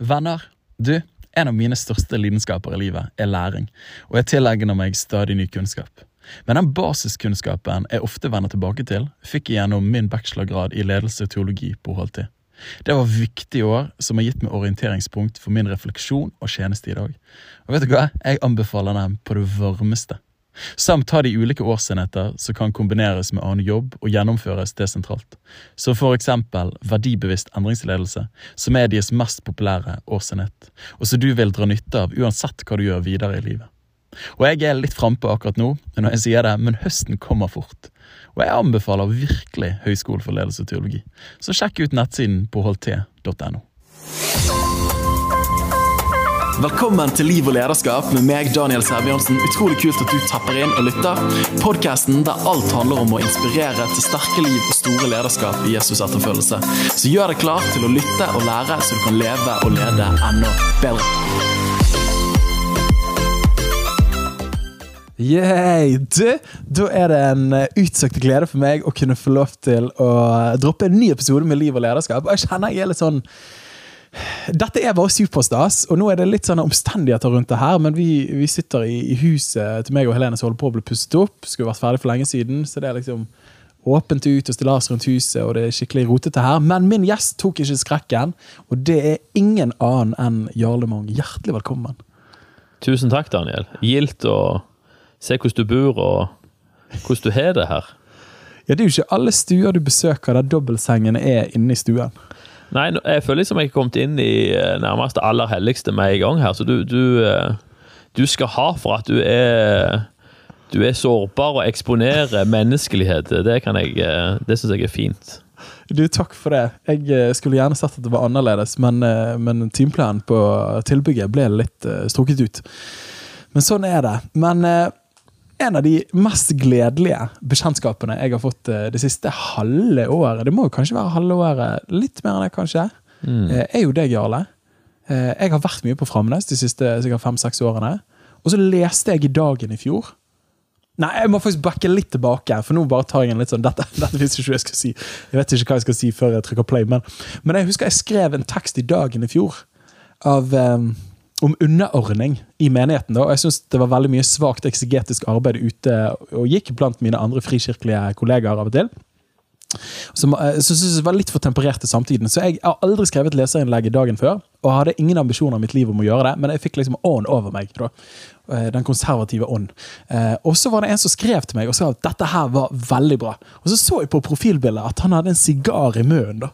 Venner, du, en av mine største lidenskaper i livet er læring, og jeg tilegner meg stadig ny kunnskap. Men den basiskunnskapen jeg ofte vender tilbake til, fikk jeg gjennom min bachelorgrad i ledelse og teologi på HLT. Det var viktige år som har gitt meg orienteringspunkt for min refleksjon og tjeneste i dag. Og vet du hva? Jeg anbefaler dem på det varmeste. Samt ha de ulike årsenheter som kan kombineres med annen jobb og gjennomføres desentralt. Som for eksempel verdibevisst endringsledelse, som er deres mest populære årsenhet, og som du vil dra nytte av uansett hva du gjør videre i livet. Og jeg er litt frampå akkurat nå, når jeg sier det, men høsten kommer fort. Og jeg anbefaler virkelig Høgskolen for ledelse og teologi, så sjekk ut nettsiden på holdt.no. Velkommen til Liv og lederskap med meg, Daniel Sæbjørnsen. Utrolig kult at du tapper inn og lytter. Podkasten der alt handler om å inspirere til sterke liv og store lederskap i Jesus etterfølgelse. Så gjør deg klar til å lytte og lære, så du kan leve og lede enda bedre. Yay! Du, da er det en eh, utsøkt glede for meg å kunne få lov til å droppe en ny episode med Liv og lederskap. Jeg kjenner jeg er litt sånn dette er bare superstas, og nå er det litt sånne omstendigheter rundt det her. Men vi, vi sitter i, i, huset til meg og Helene som holder på å bli pusset opp. Skulle vært ferdig for lenge siden, så det er liksom åpent ut og stillas rundt huset, og det er skikkelig rotete her. Men min gjest tok ikke skrekken, og det er ingen annen enn Jarle Mong. Hjertelig velkommen. Tusen takk, Daniel. Gildt å se hvordan du bor, og hvordan du har det her. Ja, Det er jo ikke alle stuer du besøker der dobbeltsengene er inne i stuen. Nei, jeg føler liksom jeg har kommet inn i eh, nærmest det aller helligste med en gang her. Så du, du, eh, du skal ha for at du er du er sårbar og eksponerer menneskelighet. Det, kan jeg, eh, det syns jeg er fint. Du, Takk for det. Jeg skulle gjerne sett at det var annerledes, men, men timeplanen på tilbygget ble litt strukket ut. Men sånn er det. Men en av de mest gledelige bekjentskapene jeg har fått eh, det siste halve året, det må jo kanskje være halve året, litt mer enn det kanskje, mm. Eh, er jo deg, Jarle. Eh, jeg har vært mye på Framnes de siste fem-seks årene. Og så leste jeg i Dagen i fjor. Nei, jeg må faktisk backe litt tilbake, for nå bare tar jeg en litt sånn Dette, dette visste ikke jeg skal si. Jeg vet ikke hva jeg skal si før jeg trykker play, men, men jeg husker jeg skrev en tekst i Dagen i fjor av um, om underordning i menigheten. Da. Og jeg synes det var veldig mye svakt eksegetisk arbeid ute og gikk blant mine andre frikirkelige kollegaer av og til. Som jeg eh, synes det var litt for temperert til samtiden. Så jeg har aldri skrevet leserinnlegg dagen før. Og hadde ingen ambisjoner i mitt liv om å gjøre det, men jeg fikk liksom ånd over meg. Da. Eh, den konservative ånd. Eh, og så var det en som skrev til meg og sa at dette her var veldig bra. Og så så jeg på profilbildet at han hadde en sigar i munnen.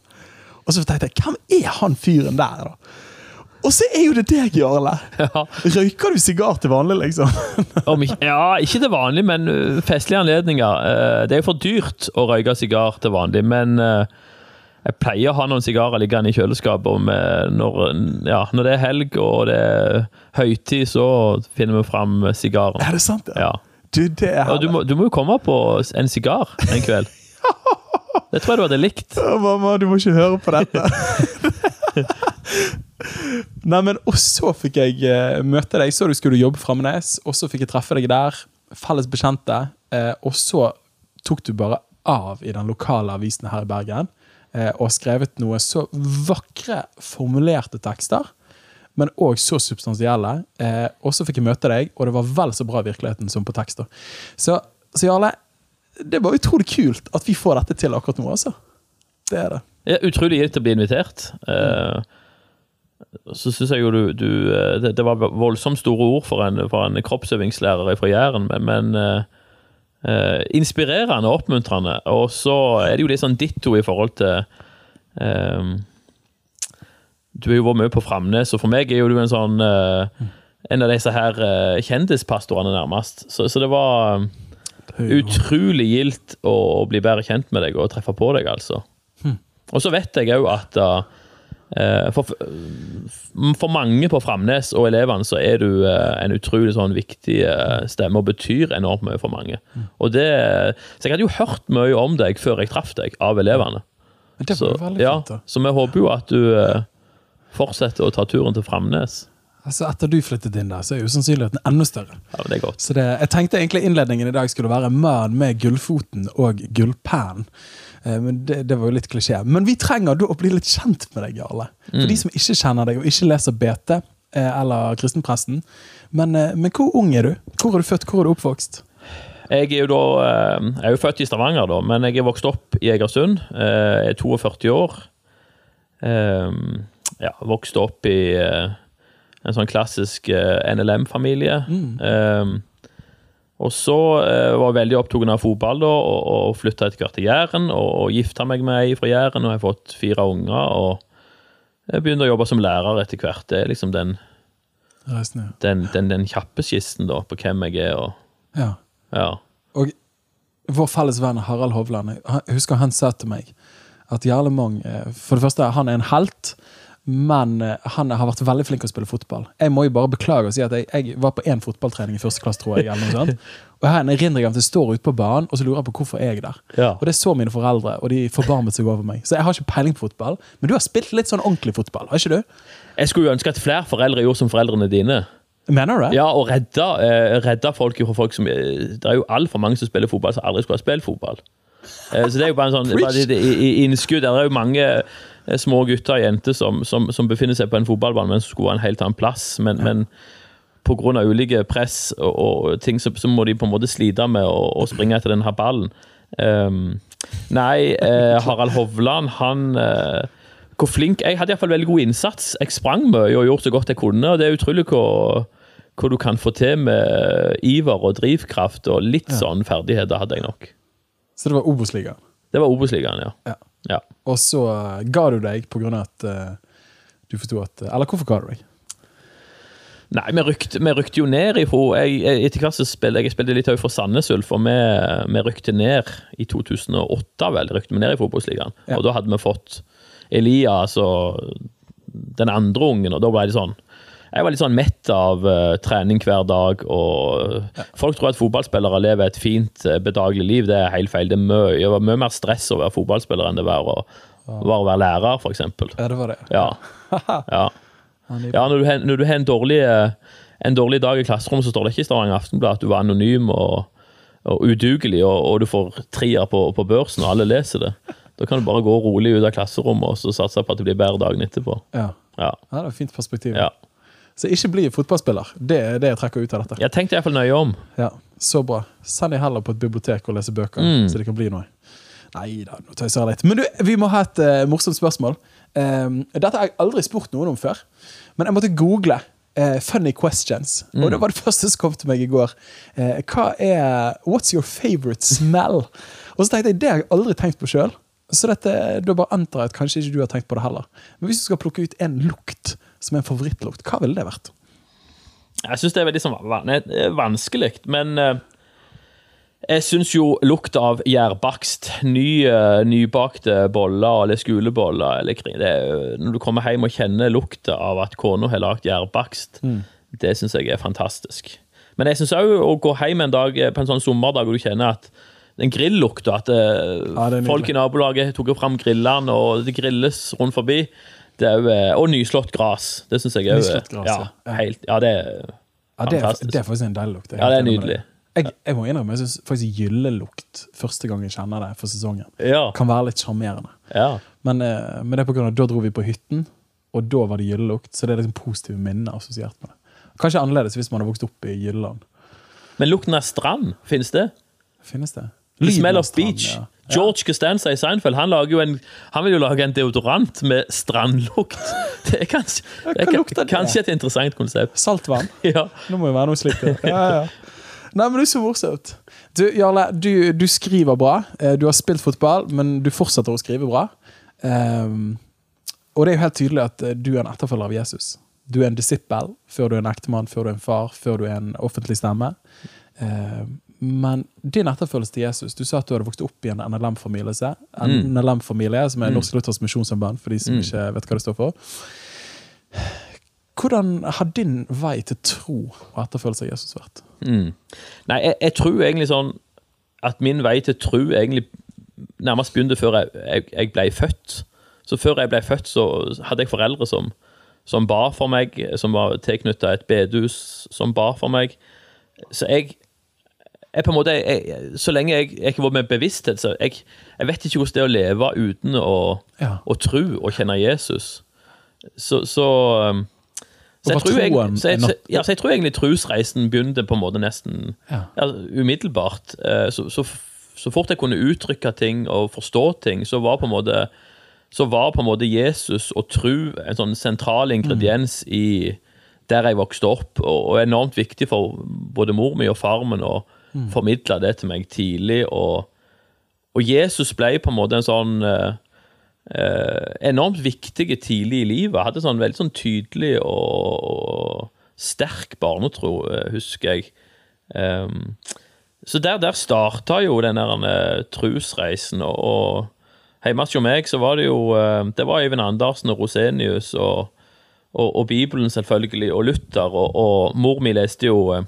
Og så tenkte jeg, hvem er han fyren der? da? Og så er jo det deg, Jarle! Ja. Røyker du sigar til vanlig, liksom? ja, ikke til vanlig, men festlige anledninger. Det er jo for dyrt å røyke sigar til vanlig, men jeg pleier å ha noen sigarer liggende i kjøleskapet. Når, ja, når, det er helg og det er høytid, så finner vi fram sigaren. Er det sant? Ja. Du, det er du, må, du må jo komme på en sigar en kveld. Det tror jeg du hadde likt. Mamma, du må ikke høre på dette. Nei, men Og så fikk jeg uh, møte deg. Så du skulle jobbe Framnes, og så fikk jeg treffe deg der. Felles bekjente. Uh, og så tok du bare av i den lokale avisen her i Bergen uh, og skrevet noe så vakre, formulerte tekster. Men òg så substansielle. og så fikk jeg møte deg, og det var vel så bra virkeligheten som på tekster. Så, så Jarle, det var utrolig kult at vi får dette til akkurat nå, altså. Det er det. Ja, utrolig gitt å bli invitert. Uh, så syns jeg jo du, du eh, det, det, var voldsomt store ord for en, for en kroppsøvingslærer fra Jæren, men, men uh, inspirerende og oppmuntrende. Og så er det jo litt sånn ditto i forhold til um, Du har jo vært mye på Framnes, og for meg er jo du en sånn uh, en av disse her uh, kjendispastorene, nærmest. Så, så det var um, utrolig gildt å, å, bli bedre kjent med deg og treffe på deg, altså. Hm. Og så vet jeg òg at uh, for, for, mange på Framnes og elevene så er du uh, en utrolig sånn viktig uh, stemme og betyr enormt mye for mange. Hm. Og det, så jeg hadde jo hørt mye om deg før jeg traff deg, av elevene. Det var så, veldig fint, da. så vi håper jo at du fortsetter å ta turen til Framnes. Altså Etter du flyttet inn der, så er jo sannsynligheten enda større. Ja, men det er godt. Så det, Jeg tenkte egentlig innledningen i dag skulle være mann med gullfoten og gullpæren. Eh, Men det, det var jo litt klisjé. Men vi trenger da å bli litt kjent med deg, Jarle. For de som ikke kjenner deg og ikke leser BT eh, eller Kristenpresten. Men, eh, men hvor ung er du? Hvor er du født? Hvor er du oppvokst? Jeg er da Jeg er jo født i Stavanger, da, men jeg er vokst opp i Egersund. Jeg er 42 år. Ja, vokste opp i en sånn klassisk uh, NLM-familie. Eh, Og så uh, var jeg veldig opptatt av fotball da, og, og flytta etter hvert til Jæren. Og, og gifta meg med ei fra Jæren, og jeg har fått fire unger. Og jeg begynte å jobbe som lærer etter hvert. Det er liksom den, Reisende. den, den, den kjappe skissen da, på hvem jeg er. og Ja. ja. Og vår felles venn Harald Hovland, jeg husker han sa til meg at Jarle Mang eh, For det første, han er en helt, men eh, han har vært veldig flink til å spille fotball. Jeg må jo bare beklage og si at jeg, jeg var på én fotballtrening i første klasse, tror jeg. eller noe sånt. Og en erindring av at jeg står ute på banen og så lurer jeg på hvorfor jeg er der. Ja. Og det så mine foreldre, og de forbarmet seg over meg. Så jeg har ikke peiling på fotball. Men du har spilt litt sånn ordentlig fotball, har ikke du? Jeg skulle jo ønske at flere foreldre gjorde som foreldrene dine. Mener du det? Ja, og redda, eh, redda folk fra folk som eh, Det er jo altfor mange som spiller fotball som aldri skulle ha spilt fotball. Eh, så det er jo bare en sånn bare i- i- innskudd. Det er jo mange små gutter og jenter som, som, som befinner seg på en fotballbane, men som skulle ha en helt annen plass. Men, men pga. ulike press og, og ting, så, så må de på en måte slite med å, å springe etter denne ballen. Um, nei, eh, Harald Hovland, han eh, Hvor flink Jeg hadde iallfall veldig god innsats. Jeg sprang mye og gjorde så godt jeg kunne. og Det er utrolig hvor, hvor du kan få til med iver og drivkraft og litt sånn ferdigheter, hadde jeg nok. Så det var Obos-ligaen. Det var Obos-ligaen, ja. Ja. Ja. Og så eh, ga du deg på grunn av at uh, du forsto at Eller hvorfor ga du deg? Nei, vi rykte, vi rykte jo ned ifra jeg, jeg, Etter hvert så spilte jeg spilte litt òg for Sandnes Ulf, og vi, vi rykte ned i 2008, vel. Rykte vi ned i Fotballsligaen. Ja. Og da hadde vi fått Elias og den andre ungen, og da ble det sånn Jeg var litt sånn mett av uh, trening hver dag, og folk tror at fotballspillere lever et fint, uh, bedagelig liv. Det er helt feil. Det var mye mer stress å være fotballspiller enn det var å, var å være lærer, f.eks. Ja, det var det. Ja. ja. Ja, når du, når du har en dårlig, eh, en dårlig dag i klasserommet, så står det ikke i Stavanger Aftenblad at du var anonym og, og udugelig, og, og du får trier på, på børsen, og alle leser det. Da kan du bare gå rolig ut av klasserommet og så satse på at det blir bedre dagen etterpå. Ja. Ja. Ja, det er et fint perspektiv. ja. Så ikke bli fotballspiller. Det er det jeg trekker ut av dette. Jeg tenkte iallfall nøye om. Ja, Så bra. Send dem heller på et bibliotek og lese bøker, Mm. så det kan bli noe. Nei da, nå tøyser jeg litt. Men du, vi må ha et uh, morsomt spørsmål. Um, dette har jeg aldri spurt noen om før, men jeg måtte google. Uh, funny questions. Og det var det første som kom til meg i går. Uh, hva er What's your favorite smell? Og så tenkte jeg, det har jeg aldri tenkt på sjøl. Så dette, da bare antar jeg at kanskje ikke du har tenkt på det heller. Men hvis du skal plukke ut en lukt som en favorittlukt, hva ville det vært? Jeg syns det er veldig sånn vanskelig, men eh, jeg syns jo lukt av gjærbakst, ny, eh, nybakte boller eller skoleboller eller det, Når du kommer hjem og kjenner lukta av at kona har lagd gjærbakst, det syns jeg er fantastisk. Men jeg syns òg å gå hjem en dag eh, på en sånn sommerdag og du kjenner at den grillukta, at Ja, folk i nabolaget tok fram grillene, og det grilles rundt forbi, er eh, og nyslått gras. Det syns jeg òg gras, ja, helt, ja, det er Ja, det, er, fantastisk. det er faktisk en deilig lukt. Ja, det er nydelig. Jeg, jeg må innrømme, jeg syns faktisk gyllelukt første gang jeg kjenner det for sesongen, Ja. kan være litt sjarmerende. ja. Men, eh, men det er på grunn av at da dro vi på hytten, og da var det gyllelukt. Så det er liksom positive minner assosiert med det. Kanskje annerledes hvis man har vokst opp i Gylleland. Men lukten av strand, finnes det? Finnes det? The smell of beach. Ja. George Costanza i Seinfeld han, en, han vil jo lage en deodorant med strandlukt. Det er kanskje, det er kanskje et interessant konsept. Saltvann. Ja. Nå må jo være noe slikt. Ja. Ja. Nei, men det er så morsomt. Du, Jarle, du, du skriver bra. Eh, Du har spilt fotball, men du fortsetter å skrive bra. Um, og det er jo helt tydelig at eh, du er en etterfølger av Jesus. Du er en disippel før du er en ektemann, før du er en far, før du er en offentlig stemme. Ehm, men din etterfølgelse til Jesus Du sa at du hadde vokst opp i en NLM-familie, NLM-familie som er Norsk Luthers Misjonssamband, for de som ikke vet hva det står for. Hvordan har din vei til tro og etterfølgelse av Jesus vært? Mm. Nei, jeg, jeg tror egentlig sånn at min vei til tro egentlig nærmest begynte før jeg, jeg, jeg ble født. Så før jeg ble født, så hadde jeg foreldre som, som ba for meg, som var tilknyttet et bedehus som ba for meg. Så jeg, jeg på en måte, jeg, jeg, Så lenge jeg, jeg ikke var med bevissthet, så jeg, jeg vet ikke hvordan det er å leve uten å, Ja. å tro og kjenne Jesus. Så, så, um, så, jeg tror, jeg, så, jeg, ja, så jeg tror egentlig trosreisen begynte på en måte nesten Ja. umiddelbart. Eh, Så, så, så fort jeg kunne uttrykke ting og forstå ting, så var på en måte så var på en måte Jesus og tro en sånn sentral ingrediens i der jeg vokste opp, og, og enormt viktig for både mor mi og far min å formidla det til meg tidlig. Og, og Jesus ble på en måte en sånn eh, eh, enormt viktig tidlig i livet. Hadde sånn veldig sånn tydelig og, og sterk barnetro, eh, husker jeg. Um, så der, der starta jo den der trusreisen. og, og hjemme hos meg så var det jo Det var Øyvind Andersen og Rosenius og, og, og Bibelen, selvfølgelig, og Luther, og, og mor mi leste jo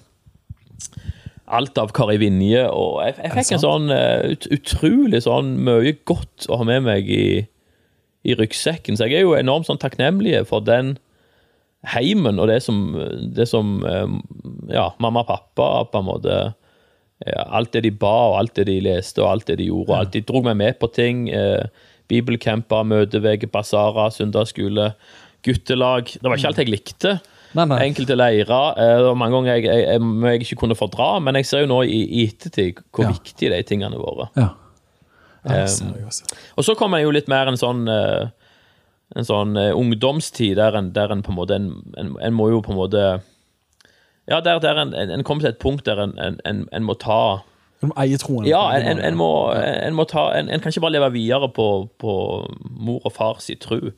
alt av Kari Vinje, og jeg, jeg fikk en sånn eh, ut, utrolig sånn mye godt å ha med meg i, i ryggsekken. Så jeg er jo enormt sånn takknemlig for den heimen og det som, det som eh, ja, mamma og pappa på en måte ja, Alt det de ba, og alt det de leste, og alt det de gjorde. og alt De dro meg med på ting. Eh, Bibelcamper, møteveke, basarer, søndagsskole, guttelag. Det var ikke alt jeg likte. Nei, nei. Enkelte leirer. eh, Det var mange ganger jeg, jeg, jeg, jeg ikke kunne fordra, men jeg ser jo nå i, i ettertid hvor Ja. viktige de tingene våre. Ja. ja Um. Og så kommer jeg jo litt mer en sånn eh, En sånn eh, ungdomstid der en, der en på en måte en, en, en må jo på en måte Ja, der, der en, en, en kommer til et punkt der en, en, en, en må ta En må eie troen. Ja, en, en, en, må, en må ta en, en kan ikke bare leve videre på, på mor og far si tru.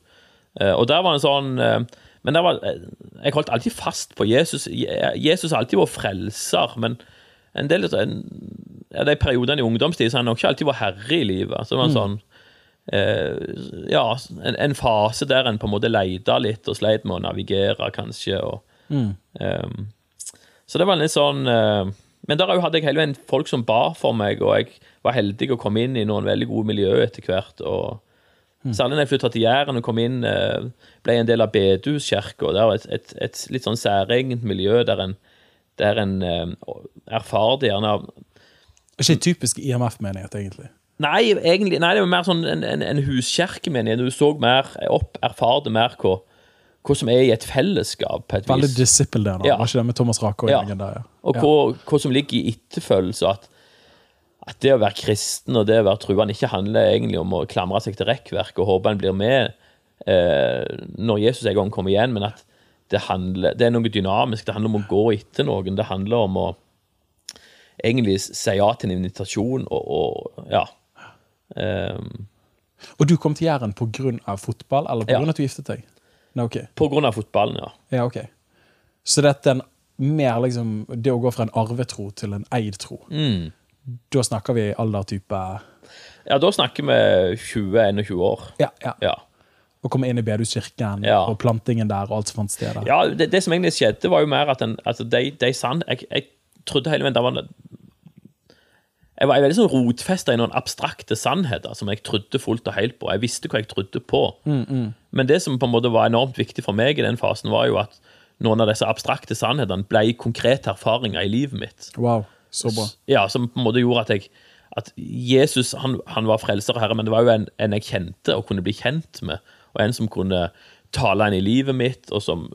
Eh, og der var en sånn eh, Men var, eh, jeg holdt alltid fast på Jesus. Jesus har alltid vært frelser, men en del av en, ja, de periodene i ungdomstid så har han nok ikke alltid vært herre i livet. Så det var en sånn eh, Ja, en, en fase der en på en måte leita litt og sleit med å navigere, kanskje. og Ehm, så det var litt sånn eh, Men der hadde jeg hele veien folk som ba for meg, og jeg var heldig å komme inn i noen veldig gode miljøer etter hvert. og Særlig når jeg flytta til Jæren og kom inn, eh, ble en del av Bedehuskirka. Det var et, et, et litt sånn særegent miljø der en, der en eh, erfarte gjerne av Ikke en typisk IMF-menighet, egentlig. Nei, egentlig, nei, det var mer sånn en, en, en huskirkemenighet. Du så mer opp, erfarte mer hva, hva som er i et fellesskap, på et Veldig vis. disippel der, da. Ja. Var ikke det med Thomas Rake og Ja. gjengen der? Ja. Og hva, hva som ligger i etterfølgelse. At, at det å være kristen og det å være truende ikke handler egentlig om å klamre seg til rekkverk og håpe en blir med eh, når Jesus en gang kommer igjen, men at det, handler, det er noe dynamisk. Det handler om å gå etter noen. Det handler om å egentlig si ja til en invitasjon og, og ja. Um, Og du kom til Jæren pga. fotball, eller pga. Ja. at du giftet deg? Nei, ok. på grunn av fotballen, ja. Ja, ok. Så dette er en mer liksom Det å gå fra en arvetro til en eid tro. Mm. Da snakker vi aldertype Ja, da snakker vi 20-21 år. Ja, ja. Ja. Og komme inn i bedehuskirken Ja. og plantingen der og alt som fant sted. Ja, det, det som egentlig skjedde, var jo mer at den, altså de, de sann, jeg, jeg trodde hele veien det var Jeg var veldig sånn rotfesta i noen abstrakte sannheter som jeg trodde fullt og helt på. Jeg visste hva jeg trodde på. Men det som på en måte var enormt viktig for meg i den fasen, var jo at noen av disse abstrakte sannhetene ble konkrete erfaringer i livet mitt. Wow, så bra. Ja, Som på en måte gjorde at jeg at Jesus han, han var frelser og herre, men det var jo en, en jeg kjente og kunne bli kjent med. Og en som kunne tale inn i livet mitt, og som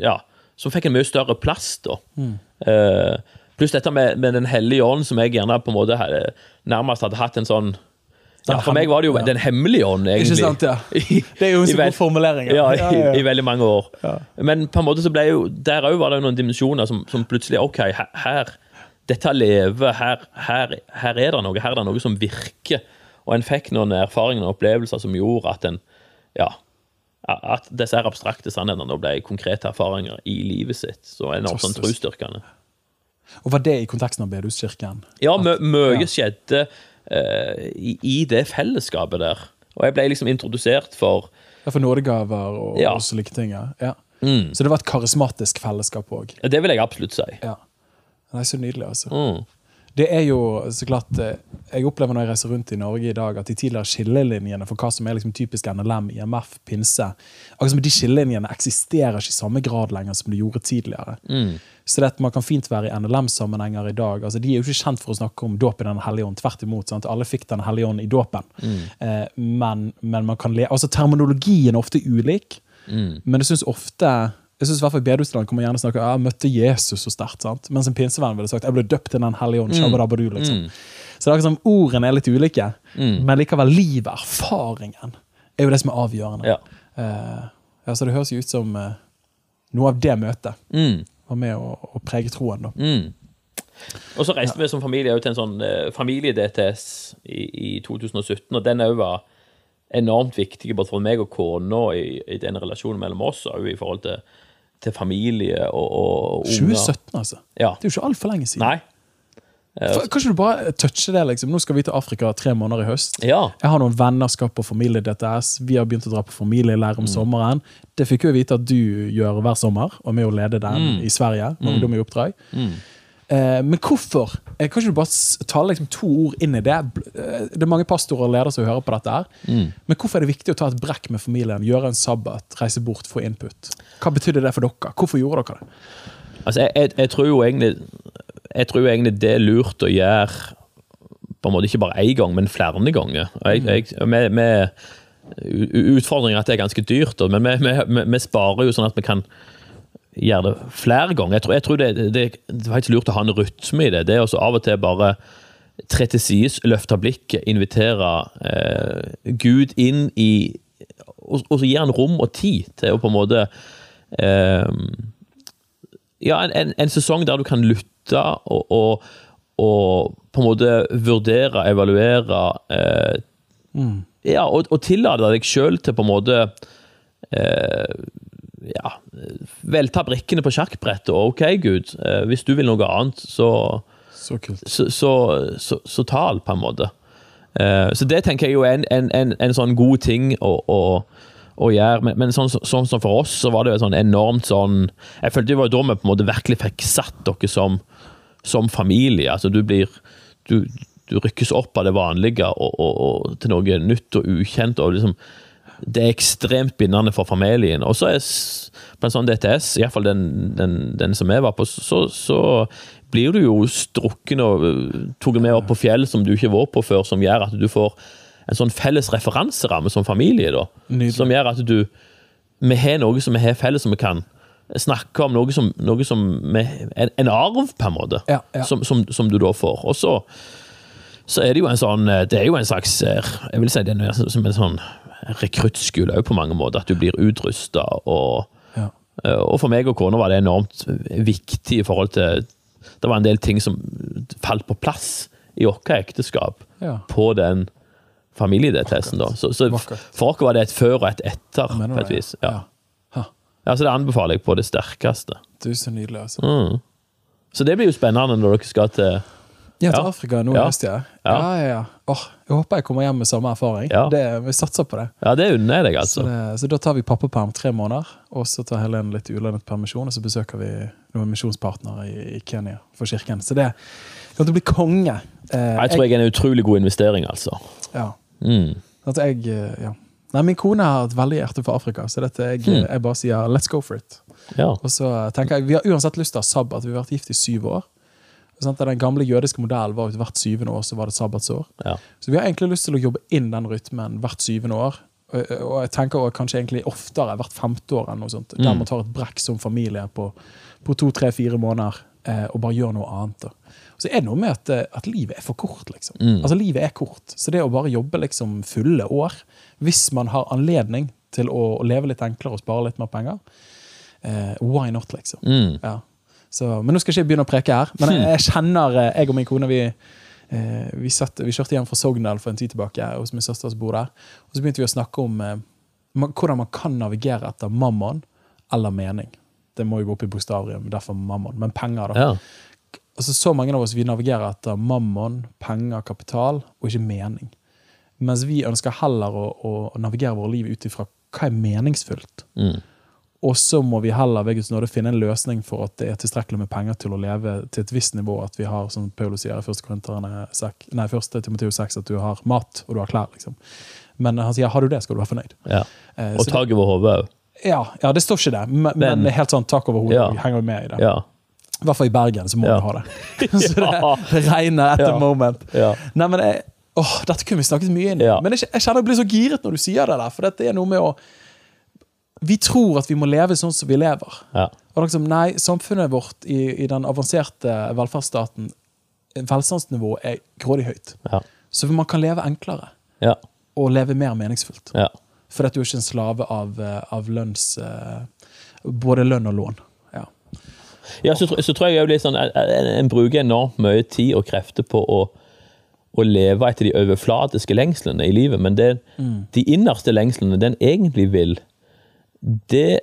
ja, som fikk en mye større plass. da. Eh, pluss dette med, med Den hellige ånd, som jeg gjerne på en måte hadde, nærmest hadde hatt en sånn ja, For meg var det jo. Den hemmelige ånd, egentlig. Ikke sant, ja. Det er jo en så god formulering. Ja, i, Ja, ja, ja. i veldig mange år. Men på en måte så ble jo der òg var det jo noen dimensjoner som, som plutselig OK, her Dette lever, her, her, her er det noe. Her er det noe som virker. Og en fikk noen erfaringer og opplevelser som gjorde at en Ja. At disse abstrakte sannhetene ble konkrete erfaringer i livet sitt. Så enormt sånn trosstyrkende. Og var det i konteksten av bedehuskirken? Ja, mye ja. skjedde uh, i, i det fellesskapet der. Og jeg ble liksom introdusert for Ja, For nådegaver og, Ja. og slike ting? Ja. ja. Mm. Så det var et karismatisk fellesskap òg? Det vil jeg absolutt si. Ja. Det er så nydelig, altså. Mm. Det er jo så klart eh, Jeg opplever når jeg reiser rundt i Norge i dag, at de tidligere skillelinjene for hva som er liksom typisk NLM, IMF, pinse akkurat som De skillelinjene eksisterer ikke i samme grad lenger som de gjorde tidligere. Så det at man kan fint være i NLM-sammenhenger i dag. altså De er jo ikke kjent for å snakke om dåp i Den hellige ånd. Tvert imot. sant? Alle fikk Den hellige ånd i dåpen. Eh, men, men man kan le altså terminologien er ofte ulik, men jeg syns ofte jeg synes i hvert fall Bedusland kommer gjerne snakke jeg møtte Jesus så sterkt. sant? Mens en pinsevenn ville sagt jeg ble døpt i Den hellige ånd. Mm. liksom. Så det er akkurat som ordene er litt ulike, men likevel livet, erfaringen, er jo det som er avgjørende. Ja. Uh, ja, så det høres jo ut som uh, noe av det møtet Mm. var med å, å prege troen. da. Mm. Og så reiste vi som familie til en sånn uh, familie-DTS i, i 2017, og den òg var enormt viktig både for meg og kona i, i den relasjonen mellom oss, og i forhold til, til familie og, og unger. 2017, altså. Ja. Det er jo ikke altfor lenge siden. Nei. For, kan du bare touche det? liksom? Nå skal vi til Afrika tre måneder i høst. Ja. Jeg har noen venner skal på familie-DTS. Vi har begynt å dra på familieleir om sommeren. Det fikk vi vite at du gjør hver sommer, og med å lede den i Sverige. med ungdom i oppdrag. Eh, men hvorfor? Eh, kan ikke du bare ta liksom to ord inn i det? Eh, Det er mange pastorer og ledere som hører på dette. her. Men hvorfor er det viktig å ta et brekk med familien, gjøre en sabbat, reise bort, få input? Hva betydde det for dere? Hvorfor gjorde dere det? Altså, jeg, jeg, jeg tror jo egentlig Jeg tror egentlig det er lurt å gjøre på en måte ikke bare én gang, men flere ganger. Jeg, jeg, med, med Utfordringen er at det er ganske dyrt, men vi, vi, vi, vi sparer jo sånn at vi kan gjøre det flere ganger. Jeg tror, jeg tror det, det, det er faktisk lurt å ha en rytme i det. Det er også av og til bare tre til sides, løfte blikket, invitere eh, Gud inn i og, og så gi han rom og tid til å på en måte eh, ja, en, en, en sesong der du kan lytte og, og, og på en måte vurdere, evaluere eh, Ja, og, og tillate deg sjøl til på en måte eh, Ja, velta brikkene på sjakkbrettet. OK, Gud, eh, hvis du vil noe annet, så, så, så, så, så tal, på en måte. Eh, så det tenker jeg jo er en, en, en, en sånn god ting å, å, å gjøre. Men, men sånn, sånn som for oss, så var det jo sånn enormt sånn Jeg følte det var da vi på en måte virkelig fikk satt dere som, som familie. Altså, du blir du, du rykkes opp av det vanlige og, og, og til noe nytt og ukjent. og liksom det er ekstremt bindende for familien. Og så er på en sånn DTS, iallfall den, den, den som jeg var på, så, så blir du jo strukken og uh, tatt med opp på fjell som du ikke var på før, som gjør at du får en sånn felles referanseramme som familie. da, Nydelig. Som gjør at du Vi har noe som vi har felles, som vi kan snakke om. Noe som, noe som vi, en, en arv, på en måte, Ja, ja. Som, som, som du da får. Og så så er det jo en sånn Det er jo en slags eh, Jeg vil si det er som en sånn rekruttskole òg, på mange måter. At du blir utrusta. Og, Ja. eh, og for meg og kona var det enormt viktig i forhold til Det var en del ting som falt på plass i vårt ekteskap Ja. på den familie-DTS-en. da. Så, så for oss var det et før og et etter, på et vis. Ja. Ja. Ja, Så det anbefaler jeg på det sterkeste. Du er så nydelig, altså. Mm. Så det blir jo spennende når dere skal til Ja, til. Afrika nå i høst, ja. Ja. Ja, ja. Åh, jeg håper jeg kommer hjem med samme erfaring. Ja. Det, vi satser på det. Ja, det unner jeg deg, Så, altså. det. så da tar vi pappaperm tre måneder, og så tar Helen litt ulønnet permisjon, og så besøker vi noen misjonspartnere i, i Kenya for kirken. Så det kommer til å bli konge. Eh, Jeg tror jeg er en utrolig god investering, altså. ja. Mm. At jeg, eh, ja. Nei, Min kone har et veldig hjerte for Afrika, så dette, jeg, mm. jeg bare sier 'let's go for it'. Ja. Og så tenker jeg, Vi har uansett lyst til å ha sabbat. Vi har vært gift i syv år. Den gamle jødiske modellen var at hvert syvende år så var det sabbatsår. ja. Så vi har egentlig lyst til å jobbe inn den rytmen hvert syvende år. Og og jeg tenker også kanskje egentlig oftere hvert femte år, enn noe sånt, der man tar et brekk som familie på, på to, tre, fire måneder eh, og bare gjør noe annet. Da. Så er det noe med at, eh, at livet er for kort. liksom. Altså Livet er kort, så det å bare jobbe liksom fulle år, hvis man har anledning til å, å leve litt enklere og spare litt mer penger, eh, why not, liksom? Mm. Ja. Så, men nå skal jeg ikke begynne å preke her. Men jeg, jeg kjenner eh, Jeg og min kone vi, eh, vi, satt, vi kjørte hjem fra Sogndal for en tid tilbake hos min søster som bor der. Og så begynte vi å snakke om eh, hvordan man kan navigere etter mammon eller mening. Det må jo gå opp i bokstavrim, derfor mammon. Men penger, da. ja. Altså, så mange av oss vi navigerer etter mammon, penger, kapital, og ikke mening. Mens vi ønsker heller å, å navigere våre liv ut ifra hva er meningsfullt. Mm. Og så må vi heller ved Guds nåde finne en løsning for at det er tilstrekkelig med penger til å leve til et visst nivå. At vi har, som Paulus sier i 1. Nei, 1. Timoteus 6, at du har mat og du har klær. liksom. Men han sier har du det, skal du være fornøyd. Ja. Eh, Og tak over hodet òg. ja, ja, det står ikke det, men, men, Men- helt sånn tak over hodet Ja. henger jo med i det. Ja. I hvert fall i Bergen så må du ha det. så det, regner at the moment. Ja. Nei, men jeg, åh, Dette kunne vi snakket mye inn i. Men jeg, jeg kjenner jeg blir så giret når du sier det der. For dette er noe med å Vi tror at vi må leve sånn som vi lever. Ja. Og liksom, nei, samfunnet vårt i, i den avanserte velferdsstaten, velstandsnivået er grådig høyt. Ja. Så man kan leve enklere Ja. og leve mer meningsfullt. ja. For at du er ikke en slave av, eh, av lønns... eh, Både lønn og lån. Ja. Så, så tror jeg litt sånn en, bruker enormt mye tid og krefter på å, å leve etter de overflatiske lengslene i livet, men det, de innerste lengslene den egentlig vil, det,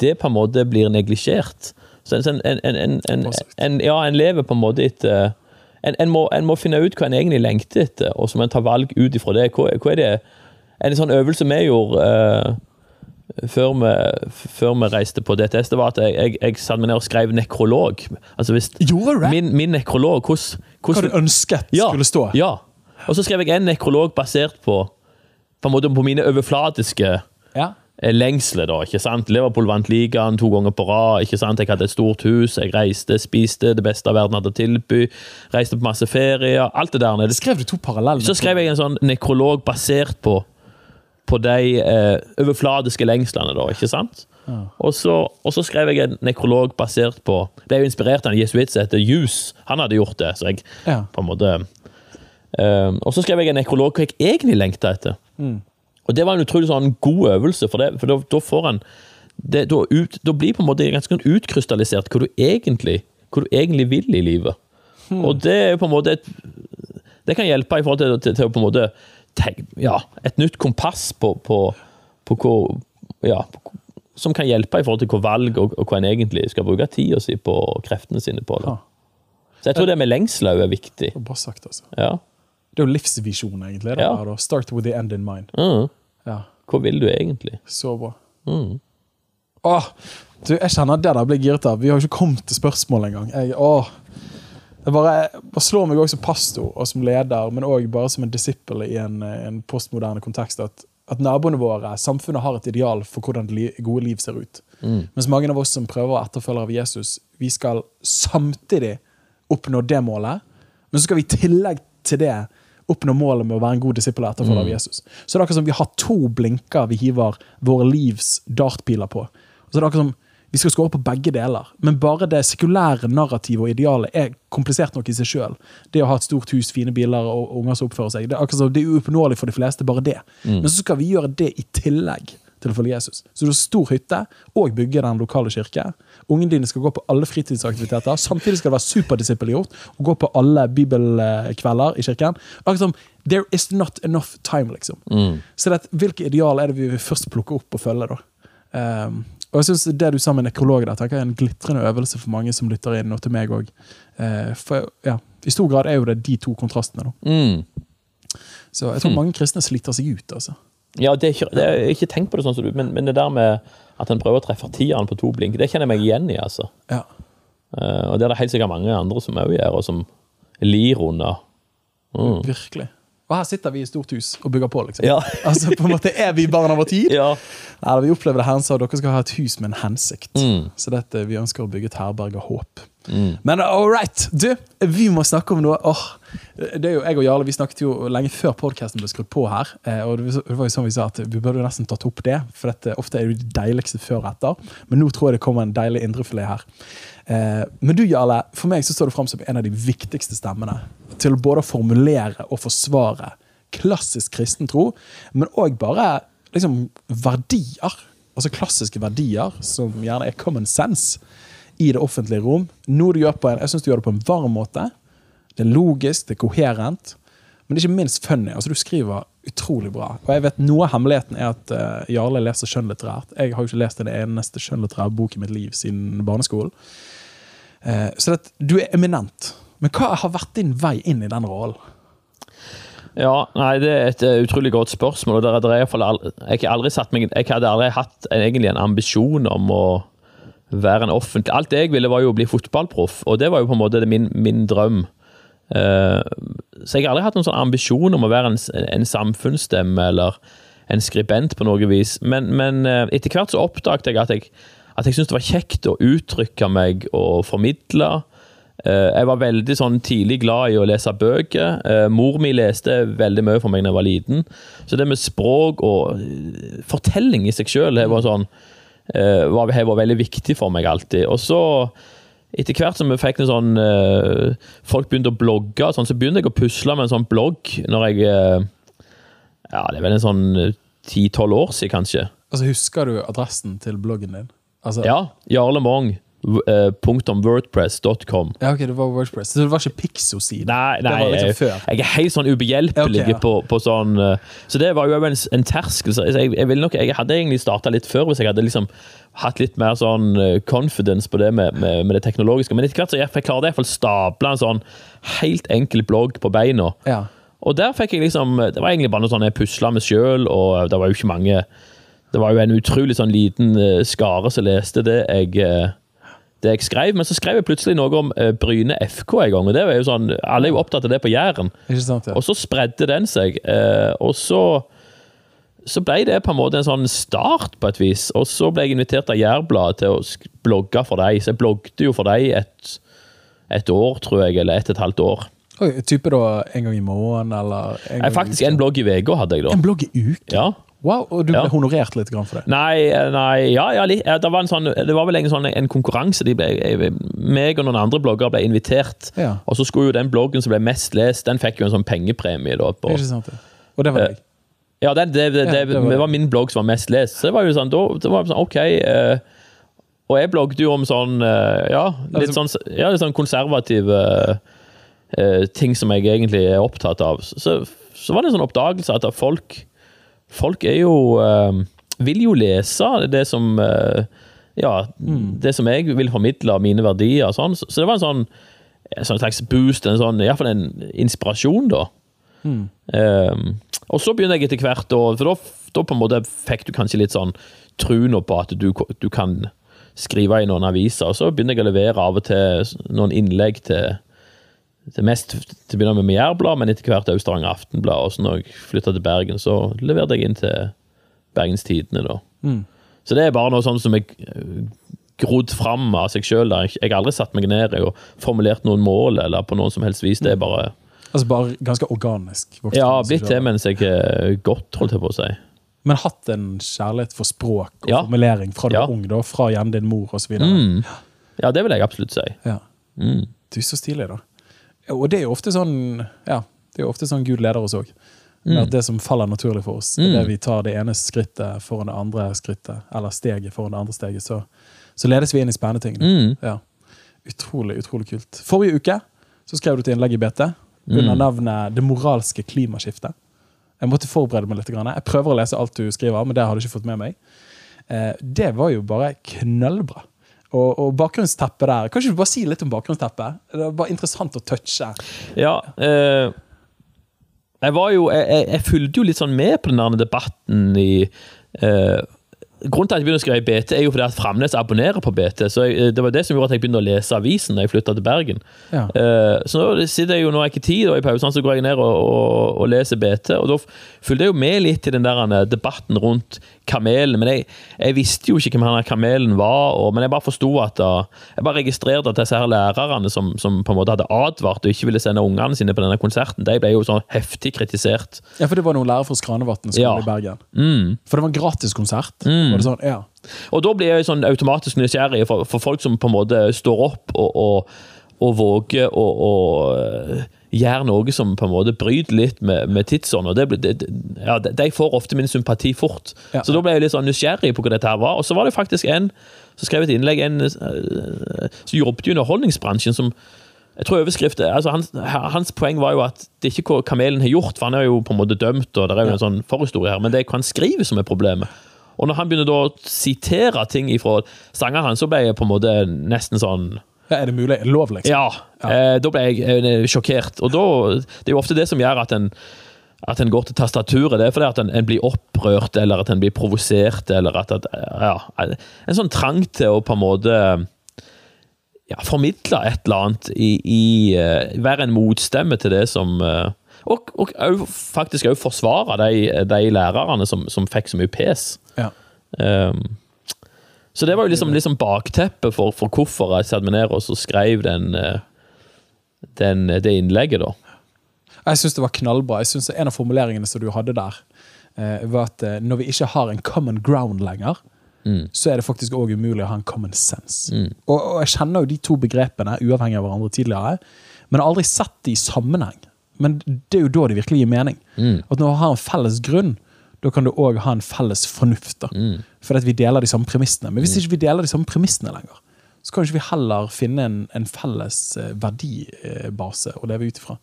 det på en måte blir neglisjert. Så en, en, en, en, en, en, ja, en lever på en måte etter en, en, må, en må finne ut hva en egentlig lengter etter, og så må en ta valg ut ifra det. Hva, hva er det En sånn øvelse vi gjorde uh, før vi, før vi reiste på DTS, det var at jeg, jeg, jeg satte meg ned og skrev nekrolog. Altså hvis min, min nekrolog hvordan, Hva du ønsket skulle stå? Ja. Og så skrev jeg en nekrolog basert på på, en måte på mine overflatiske Ja. Eh, lengsler. da, ikke sant? Liverpool vant ligaen to ganger på rad. ikke sant? Jeg hadde et stort hus, jeg reiste, spiste det beste verden hadde å tilby. Reiste på masse ferier. Alt det der nede. Skrev du to parallelle? Så skrev jeg en sånn nekrolog basert på på de eh, overfladiske lengslene, da, ikke sant? Og, så, og så skrev jeg en nekrolog basert på Ble jo inspirert av en jesuitt som heter Jus. Han hadde gjort det, så jeg Ja. på en måte Um, Og så skrev jeg en nekrolog hva jeg egentlig lengta etter. Og det var en utrolig sånn god øvelse, for, det, for da, da får en det, da, ut, da blir på en måte ganske sånn utkrystallisert hva du egentlig, hva du egentlig vil i livet. Og det er på en måte et, Det kan hjelpe i forhold til, til, til på en måte tenk, ja, et nytt kompass på, på, på hvor ja, på, Som kan hjelpe i forhold til hva valg og, og hva en egentlig skal bruke tida si på og kreftene sine på. Da. Så jeg tror det med lengsler er viktig. Bra sagt, altså. Ja. Det er jo livsvisjonen, egentlig. Da, Ja. Start with the end in mind. Mm. Ja, Hva vil du egentlig? Så bra. Mm. Åh, du, jeg kjenner det der blir giret av. Vi har jo ikke kommet til spørsmål engang. Jeg, åh. Det bare, slår meg også som pastor og som leder, men òg bare som en disippel i en, en postmoderne kontekst, at, at naboene våre, samfunnet, har et ideal for hvordan det gode liv ser ut. Mens mange av oss som prøver å etterfølge av Jesus, vi skal samtidig oppnå det målet, men så skal vi i tillegg til det oppnå målet med å være en god disippel og etterfølger av Jesus. Så det er akkurat som vi har to blinker vi hiver våre livs dartpiler på. Så det er akkurat som vi skal skåre på begge deler. Men bare det sekulære narrativet og idealet er komplisert nok i seg sjøl. Det å ha et stort hus, fine biler og unger som oppfører seg. Det er akkurat som det er uoppnåelig for de fleste, bare det. Men så skal vi gjøre det i tillegg til å følge Jesus. Så du har stor hytte og bygge den lokale kirke. Ungene dine skal gå på alle fritidsaktiviteter. Samtidig skal det være superdisippelgjort og gå på alle bibelkvelder i kirken. Akkurat som There is not enough time, liksom. Så det, hvilke ideal er det vi vil først plukke opp og følge, da? Um, og jeg synes Det du sa med nekrologer, der, tenker jeg er en glitrende øvelse for mange som lytter inn, og til meg òg. for ja, I stor grad er jo det de to kontrastene. da. Mm. Så jeg tror mange kristne sliter seg ut. altså. Ja, det er ikke, det er, ikke tenkt på det sånn som du, men, men det der med at en prøver å treffe tieren på to blink, det kjenner jeg meg igjen i. altså. Ja. Uh, og det er det helt sikkert mange andre som òg gjør, og som lir under. Mm. Virkelig. Og her sitter vi i stort hus og bygger på, liksom. Ja. altså på en måte Er vi barn av vår tid? Ja. Nei, Vi opplever det her, sa, dere skal ha et hus med en hensikt. Mm. Så dette, vi ønsker å bygge et herberg av håp. Men all right! Du, vi må snakke om noe åh, det er jo Jeg og Jarle vi snakket jo lenge før podkasten ble skrudd på her. eh, Og det var jo sånn vi sa at vi burde nesten tatt opp det, for dette ofte er det det deiligste før og etter. Men nå tror jeg det kommer en deilig indrefilet her. Eh, Men du, Jarle, for meg så står du fram som en av de viktigste stemmene til både å formulere og forsvare klassisk kristen tro, men òg bare liksom verdier. Altså klassiske verdier, som gjerne er common sense i det offentlige rom. Noe du gjør på en, jeg synes du gjør det på en varm måte. Det er logisk, det er koherent, men det er ikke minst funny. Altså Du skriver utrolig bra. Og jeg vet Noe av hemmeligheten er at uh, Jarle leser skjønnlitterært. Jeg har jo ikke lest en eneste skjønnlitterær bok i mitt liv siden barneskolen. Uh, så det, du er eminent. Men hva har vært din vei inn i den rollen? Ja, nei, det er et eh, utrolig godt spørsmål. og det er- det er i hvert fall al- Jeg, aldri meg, jeg hadde aldri hatt en, egentlig en ambisjon om å være en offentlig Alt jeg ville, var jo å bli fotballproff, og det var jo på en måte min, min drøm. Uh, så jeg har aldri hatt noen sånn ambisjon om å være en, en samfunnsstemme eller en skribent på noe vis. Men, men uh, etter hvert så oppdaget jeg at jeg, jeg syntes det var kjekt å uttrykke meg og formidle. Uh, Jeg var veldig sånn tidlig glad i å lese bøker. Mor mi leste veldig mye for meg da jeg var liten. Så det med språk og fortelling i seg sjøl var, sånn, var, har vært veldig viktig for meg alltid. Og så, etter hvert som vi fikk en sånn eh, Folk begynte å blogge, og sånn, så begynte jeg å pusle med en sånn blogg når jeg eh, Ja, det er vel en sånn ti-tolv år siden, kanskje. Altså, Husker du adressen til bloggen din? Altså, Ja. Jarle Mong. Punktum wordpress.com. ja, ok, det var Wordpress. Så det var ikke Pixo-siden? Nei, Det nei var liksom jeg, jeg er helt sånn ubehjelpelig okay, ja. på, på sånn eh, Så det var jo en, en terskel. Jeg, jeg, nok, jeg hadde egentlig starta litt før hvis jeg hadde liksom hatt litt mer sånn eh, confidence på det med, med, med det teknologiske. Men etter hvert så jeg, jeg klarte jeg å stable en sånn helt enkel blogg på beina. Ja. Og der fikk jeg liksom Det var egentlig bare noe sånn jeg pusla med sjøl, og det var jo ikke mange Det var jo en utrolig sånn liten skare som leste det jeg det jeg skrev, men så skrev jeg plutselig noe om uh, Bryne FK en gang. og det var jo sånn, Alle er jo opptatt av det på Jæren. Sant? ja. Og så spredde den seg. Uh, og så så ble det på en måte en sånn start, på et vis. Og så ble jeg invitert av Jærbladet til å blogge for dem. Så jeg blogget jo for dem et, et år, tror jeg, eller et og et halvt år. Oi, type da en gang i måneden, eller en gang Jeg, faktisk en blogg i uka hadde jeg da. En blogg i uken? Ja. Wow, og du ble Ja. honorert litt for det? Nei, eh, nei ja, ja, det, var en sånn, det var vel en, sånn, en konkurranse. De ble, jeg, meg og noen andre bloggere ble invitert. Ja. Og så skulle jo den bloggen som ble mest lest, den fikk jo en sånn pengepremie. Da, på, Ikke sant? ja. Og det var deg? Ja, det, det, det, Ja, det, det var det det. var min blogg som var mest lest. Så det var jo sånn, da, det var sånn OK. uh, og jeg blogget jo om sånn eh, Ja, litt Altså- sånn, ja, litt sånn konservative uh, ting som jeg egentlig er opptatt av. Så, så var det en sånn oppdagelse at folk Folk er jo uh, Vil jo lese det som uh, Ja, Mm. det som jeg vil formidle av mine verdier og sånn. Så, så det var en sånn en sånn slags boost, en sånn, i hvert fall en inspirasjon, da. Mm. Um, og så begynner jeg etter hvert, og, for da, på en måte fikk du kanskje litt sånn tro på at du, du kan skrive i noen aviser. Og så begynner jeg å levere av og til noen innlegg til, til mest til å begynne med med Jærbladet, men etter hvert òg Stavanger Aftenblad. Og så når jeg flytta til Bergen, så leverte jeg inn til Bergens Tidende, da. Mm. Så det er bare noe sånn som jeg eh, grodd fram av seg sjøl. Jeg har aldri satt meg ned og formulert noen mål eller på noen som helst vis. Det er bare Altså bare ganske organisk? Voksen, Ja, blitt det mens jeg er godt, holdt jeg på å si. Men hatt en kjærlighet for språk og Ja. formulering fra du Ja. var ung, da, fra gjerne din mor osv.? Mm. Ja, det vil jeg absolutt si. Ja. Mm. Du, så stilig, da. Og det er jo ofte sånn Ja, det er jo ofte sånn Gud leder oss òg. Mm. Det som faller naturlig for oss, Mm. det vi tar det ene skrittet foran det andre skrittet, eller steget foran det andre steget, så, så ledes vi inn i spennende ting. Mm. Ja. Utrolig, utrolig kult. Forrige uke så skrev du til innlegg i BT under Mm. navnet 'Det moralske klimaskiftet'. Jeg måtte forberede meg litt. Jeg prøver å lese alt du skriver, men det har du ikke fått med meg. Eh, det var jo bare knallbra. Og, og bakgrunnsteppet der Kan ikke du bare si litt om bakgrunnsteppet? Det var bare interessant å touche. Ja, eh, jeg var jo Jeg, jeg, jeg fulgte jo litt sånn med på den der debatten i eh, Grunnen til at jeg begynte å skrive i BT, er jo fordi at Framnes abonnerer på BT. Så jeg, Det var det som gjorde at jeg begynte å lese avisen da jeg flytta til Bergen. Ja. Eh, så nå sitter jeg jo, nå har jeg ikke tid, og i pausene så går jeg ned og, og, og leser BT. Og da fulgte jeg jo med litt i den der eh, debatten rundt kamelen. Men jeg, jeg visste jo ikke hvem han kamelen var, og, men jeg bare forsto at da, Jeg bare registrerte at disse her lærerne som, som på en måte hadde advart og ikke ville sende ungene sine på denne konserten, de ble jo sånn heftig kritisert. ja, for det var noen lærere fra Skranevatn skole Ja. i Bergen. Mm. For det var en gratiskonsert. Mm. Var det sånn? Ja. Og da blir jeg sånn automatisk nysgjerrig for, for folk som på en måte står opp og, og, og våger å øh, noe som på en måte bryter litt med, med tidsånden. og det, det, ja, de- får ofte min sympati fort. Ja. Så da ble jeg litt sånn nysgjerrig på hva dette her var. Og så var det faktisk en som skrev et innlegg, en øh, som jobbet i underholdningsbransjen, som jeg tror overskriften, altså hans, hans poeng var jo at det er ikke hva kamelen har gjort, for han er jo på en måte dømt, og det er jo en sånn forhistorie her, men det er hva han skriver som er problemet. Og når han begynner å sitere ting fra sangene hans, så ble jeg på en måte nesten sånn Er det mulig? Lov, liksom? Ja. ja. da ble jeg eh, sjokkert. Og da, det er jo ofte det som gjør at en at en går til tastaturet, det er fordi at en, en blir opprørt, eller at en blir provosert, eller at, at ja, En sånn trang til å på en måte ja, formidle et eller annet i, i uh, Være en motstemme til det som uh, Og, og, uh, faktisk òg forsvare de, de, lærerne som, som, fikk så mye pes. Ja. Um, så det var jo liksom, liksom bakteppet for, for hvorfor jeg satte meg ned og så skrev den, den, det innlegget, da. Jeg syns det var knallbra. Jeg synes En av formuleringene som du hadde der, eh, var at eh, når vi ikke har en common ground lenger, mm. så er det faktisk òg umulig å ha en common sense. Mm. Og, og, jeg kjenner jo de to begrepene uavhengig av hverandre tidligere, men har aldri sett de i sammenheng. Men det er jo da det virkelig gir mening. Mm. At når vi har en felles grunn, da kan du òg ha en felles fornuft. da. Mm. For at vi deler de samme premissene. Men hvis mm. ikke vi deler de samme premissene lenger, så kan ikke vi heller finne en, en felles eh, verdibase å leve ut ifra.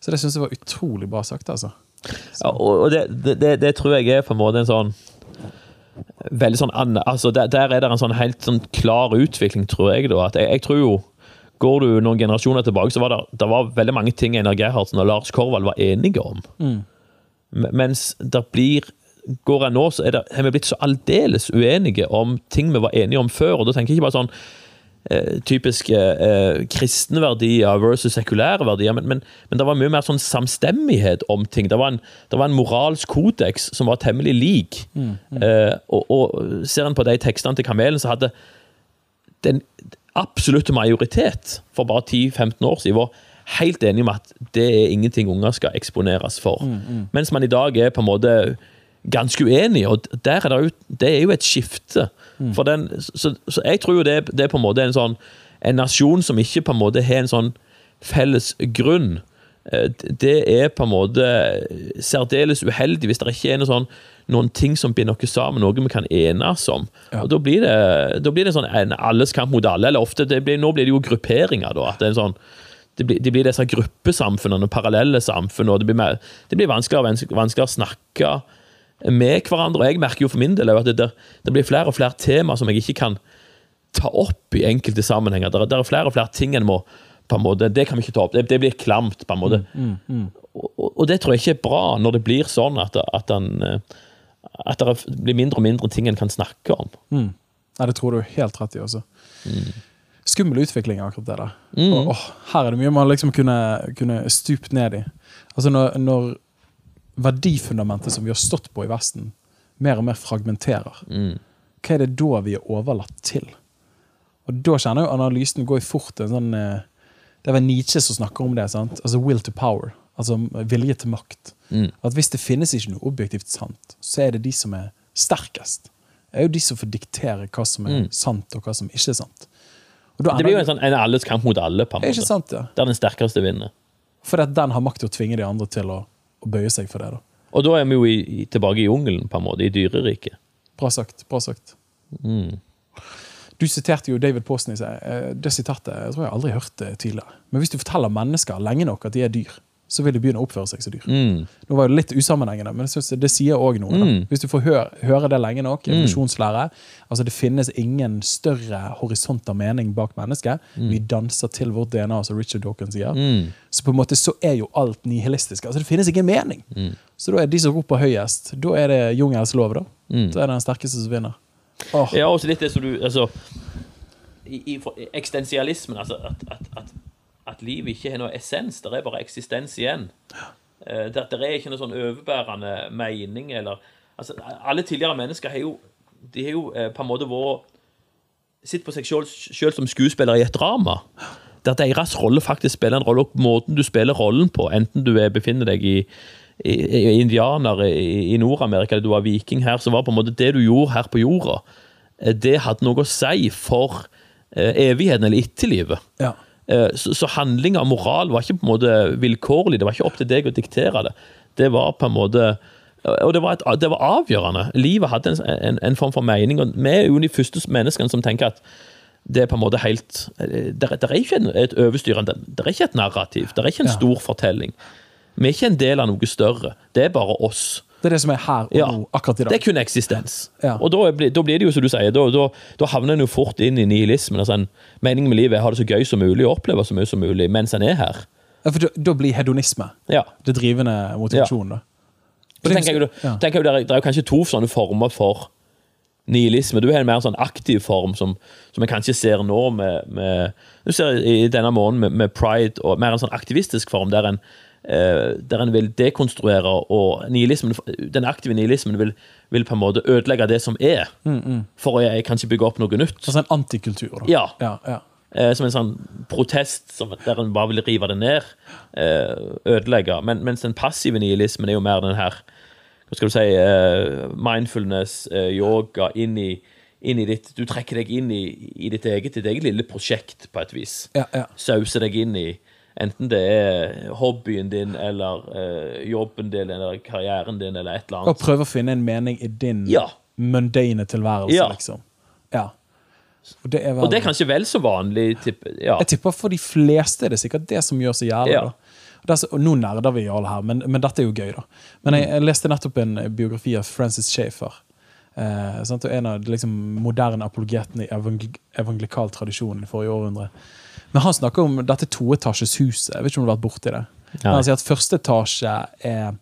Så det syns jeg var utrolig bra sagt. altså. Ja, og det, det, det, tror jeg er på en måte en sånn veldig sånn altså der, der, er det en sånn helt sånn klar utvikling, tror jeg. da, at jeg, jeg tror jo Går du noen generasjoner tilbake, så var det, det var veldig mange ting Einar Gerhardsen og Lars Korvald var enige om. Mm. Mens det blir Går jeg nå, så det, har vi blitt så aldeles uenige om ting vi var enige om før. og da tenker jeg ikke bare sånn eh, typiske eh, kristne verdier versus sekulære verdier, men, men, men, det var mye mer sånn samstemmighet om ting. Det var en, det var en moralsk kodeks som var temmelig lik. Mm, mm. Eh, og, og, ser en på de tekstene til Kamelen, så hadde den absolutte majoritet for bare 10-15 år siden var helt enig med at det er ingenting unger skal eksponeres for. Mm, mm. Mens man i dag er på en måte ganske uenig, og der er det, jo, det er jo et skifte. Mm. Den, så, så, jeg tror jo det, det, er på en måte en sånn en nasjon som ikke på en måte har en sånn felles grunn. Eh, det er på en måte særdeles uheldig hvis det ikke er noe sånn, noen ting som binder noe sammen, noe vi kan enes om. Ja. Og Da blir det, da blir det sånn en alles kamp mot alle. eller ofte, blir, Nå blir det jo grupperinger. da, at det er en sånn det blir, de blir disse gruppesamfunnene, parallelle samfunn, og det blir, mer, det blir vanskeligere, vanskeligere å snakke med hverandre. Og jeg merker jo for min del at det, det, blir flere og flere tema som jeg ikke kan ta opp i enkelte sammenhenger. Det, det er flere og flere ting en må på en måte, Det kan vi ikke ta opp. Det, det blir klamt, på en måte. Mm, mm, mm. Og, og, det tror jeg ikke er bra, når det blir sånn at, at, den, at det blir mindre og mindre ting en kan snakke om. Mm. Nei, det tror du helt rett i også. Mm. Skummel utvikling, akkurat det der. Mm. Og, åh, her er det mye man liksom kunne, kunne stupt ned i. Altså når, når verdifundamentet som vi har stått på i Vesten, mer og mer fragmenterer. Mm. Hva er det da vi er overlatt til? Og Da kjenner jo analysen går fort en sånn eh, Det er vel Nietzsche som snakker om det. sant? Altså will to power. Altså vilje til makt. Mm. At Hvis det finnes ikke noe objektivt sant, så er det de som er sterkest. Det er jo de som får diktere hva som er mm. sant, og hva som ikke er sant. Det blir jo en, sånn, en alles kamp mot alle, på en måte. Ikke sant, ja. Der den sterkeste vinner. For at den har makt til å tvinge de andre til å å bøye seg for det. da. Og da er vi jo i, tilbake i jungelen, på en måte, i dyreriket. Bra sagt. Bra sagt. Mm. Du siterte jo David Poston i seg. Eh, det sitatet jeg tror jeg aldri hørt tidligere. Men hvis du forteller mennesker lenge nok at de er dyr, så vil de begynne å oppføre seg som dyr. Mm. Nå var det litt usammenhengende, men jeg synes det sier òg noe. Mm. Hvis du får høre, høre det lenge nok, mm. evolusjonslære altså Det finnes ingen større horisont av mening bak mennesket. Mm. Vi danser til vårt DNA, som Richard Dawkins sier. Mm. Så på en måte så er jo alt nihilistisk. Altså Det finnes ingen mening. Mm. Så da er de som roper høyest, da er det jungelens lov. Da Da er det den sterkeste som vinner. Oh. Ja, også litt det som du altså, i, i, Eksistensialismen, altså at, at, at at livet ikke har noe essens. Det er bare eksistens igjen. Uh, det, det, er ikke noe sånn overbærende mening eller altså, Alle tidligere mennesker har jo, de har jo uh, på en måte vært Sitt på seg sjøl som skuespiller i et drama. Der deres rolle faktisk spiller en rolle, og måten du spiller rollen på, enten du er, befinner deg i, indianer i, Nord-Amerika eller du var viking her, så var på en måte det du gjorde her på jorda, eh, det hadde noe å si for uh, evigheten eller etterlivet. Ja. Eh, så, så handling og moral var ikke på en måte vilkårlig. Det var ikke opp til deg å diktere det. Det var på en måte og det var, et, det var avgjørende. Livet hadde en, en, en, form for mening. og Vi er jo de første menneskene som tenker at det er på en måte helt Det, det er ikke et overstyrende Det er ikke et narrativ. Det er ikke en stor fortelling. Vi er ikke en del av noe større. Det er bare oss. Det er det som er her og ja, nå, akkurat i dag. Det er kun eksistens. Ja. Og da, da, blir det jo som du sier, da, da, da havner en jo fort inn i nihilismen. Altså en, meningen med livet er å ha det så gøy som mulig og oppleve så mye som mulig mens en er her. Ja, for Da, blir hedonisme ja. det drivende motivasjonen. da. Så tenker jeg, Ja. tenker jeg, det, er, det er jo kanskje to sånne former for nihilisme. Du har en mer sånn aktiv form, som, som jeg kanskje ser nå med, med Du ser i denne måneden med, med pride, og mer en sånn aktivistisk form, der en, der en vil dekonstruere og nihilismen, den aktive nihilismen vil, vil på en måte ødelegge det som er, for å jeg kanskje bygge opp noe nytt. Altså en antikultur, da. Ja. ja, ja. Eh, som en sånn protest som, der en bare vil rive det ned. Eh, ødelegge. Men, mens den passive nihilismen er jo mer den her Hva skal du si eh, Mindfulness, eh, yoga, inn i, inn i ditt Du trekker deg inn i, i ditt eget, ditt eget lille prosjekt, på et vis. ja, ja. Sauser deg inn i Enten det er hobbyen din, eller eh, jobben din, eller karrieren din, eller et eller Og annet. prøve å finne en mening i din Ja. mundane tilværelse, Ja. liksom. Ja. Og det er, vel, Og det er kanskje vel så vanlig. Typ, ja. Jeg tipper for de fleste er det sikkert det som gjør så jævlig. Ja. da. Og, det er så, og nå nerder vi alle her, men, men dette er jo gøy, da. Men jeg, jeg leste nettopp en biografi av Francis Schaeffer. Eh, sant? Og en av de liksom, moderne apologetene i evangel evangelikal tradisjon i forrige århundre. Men han snakker om dette toetasjes huset. Jeg vet ikke om du har vært borti det. Men Han sier at første etasje er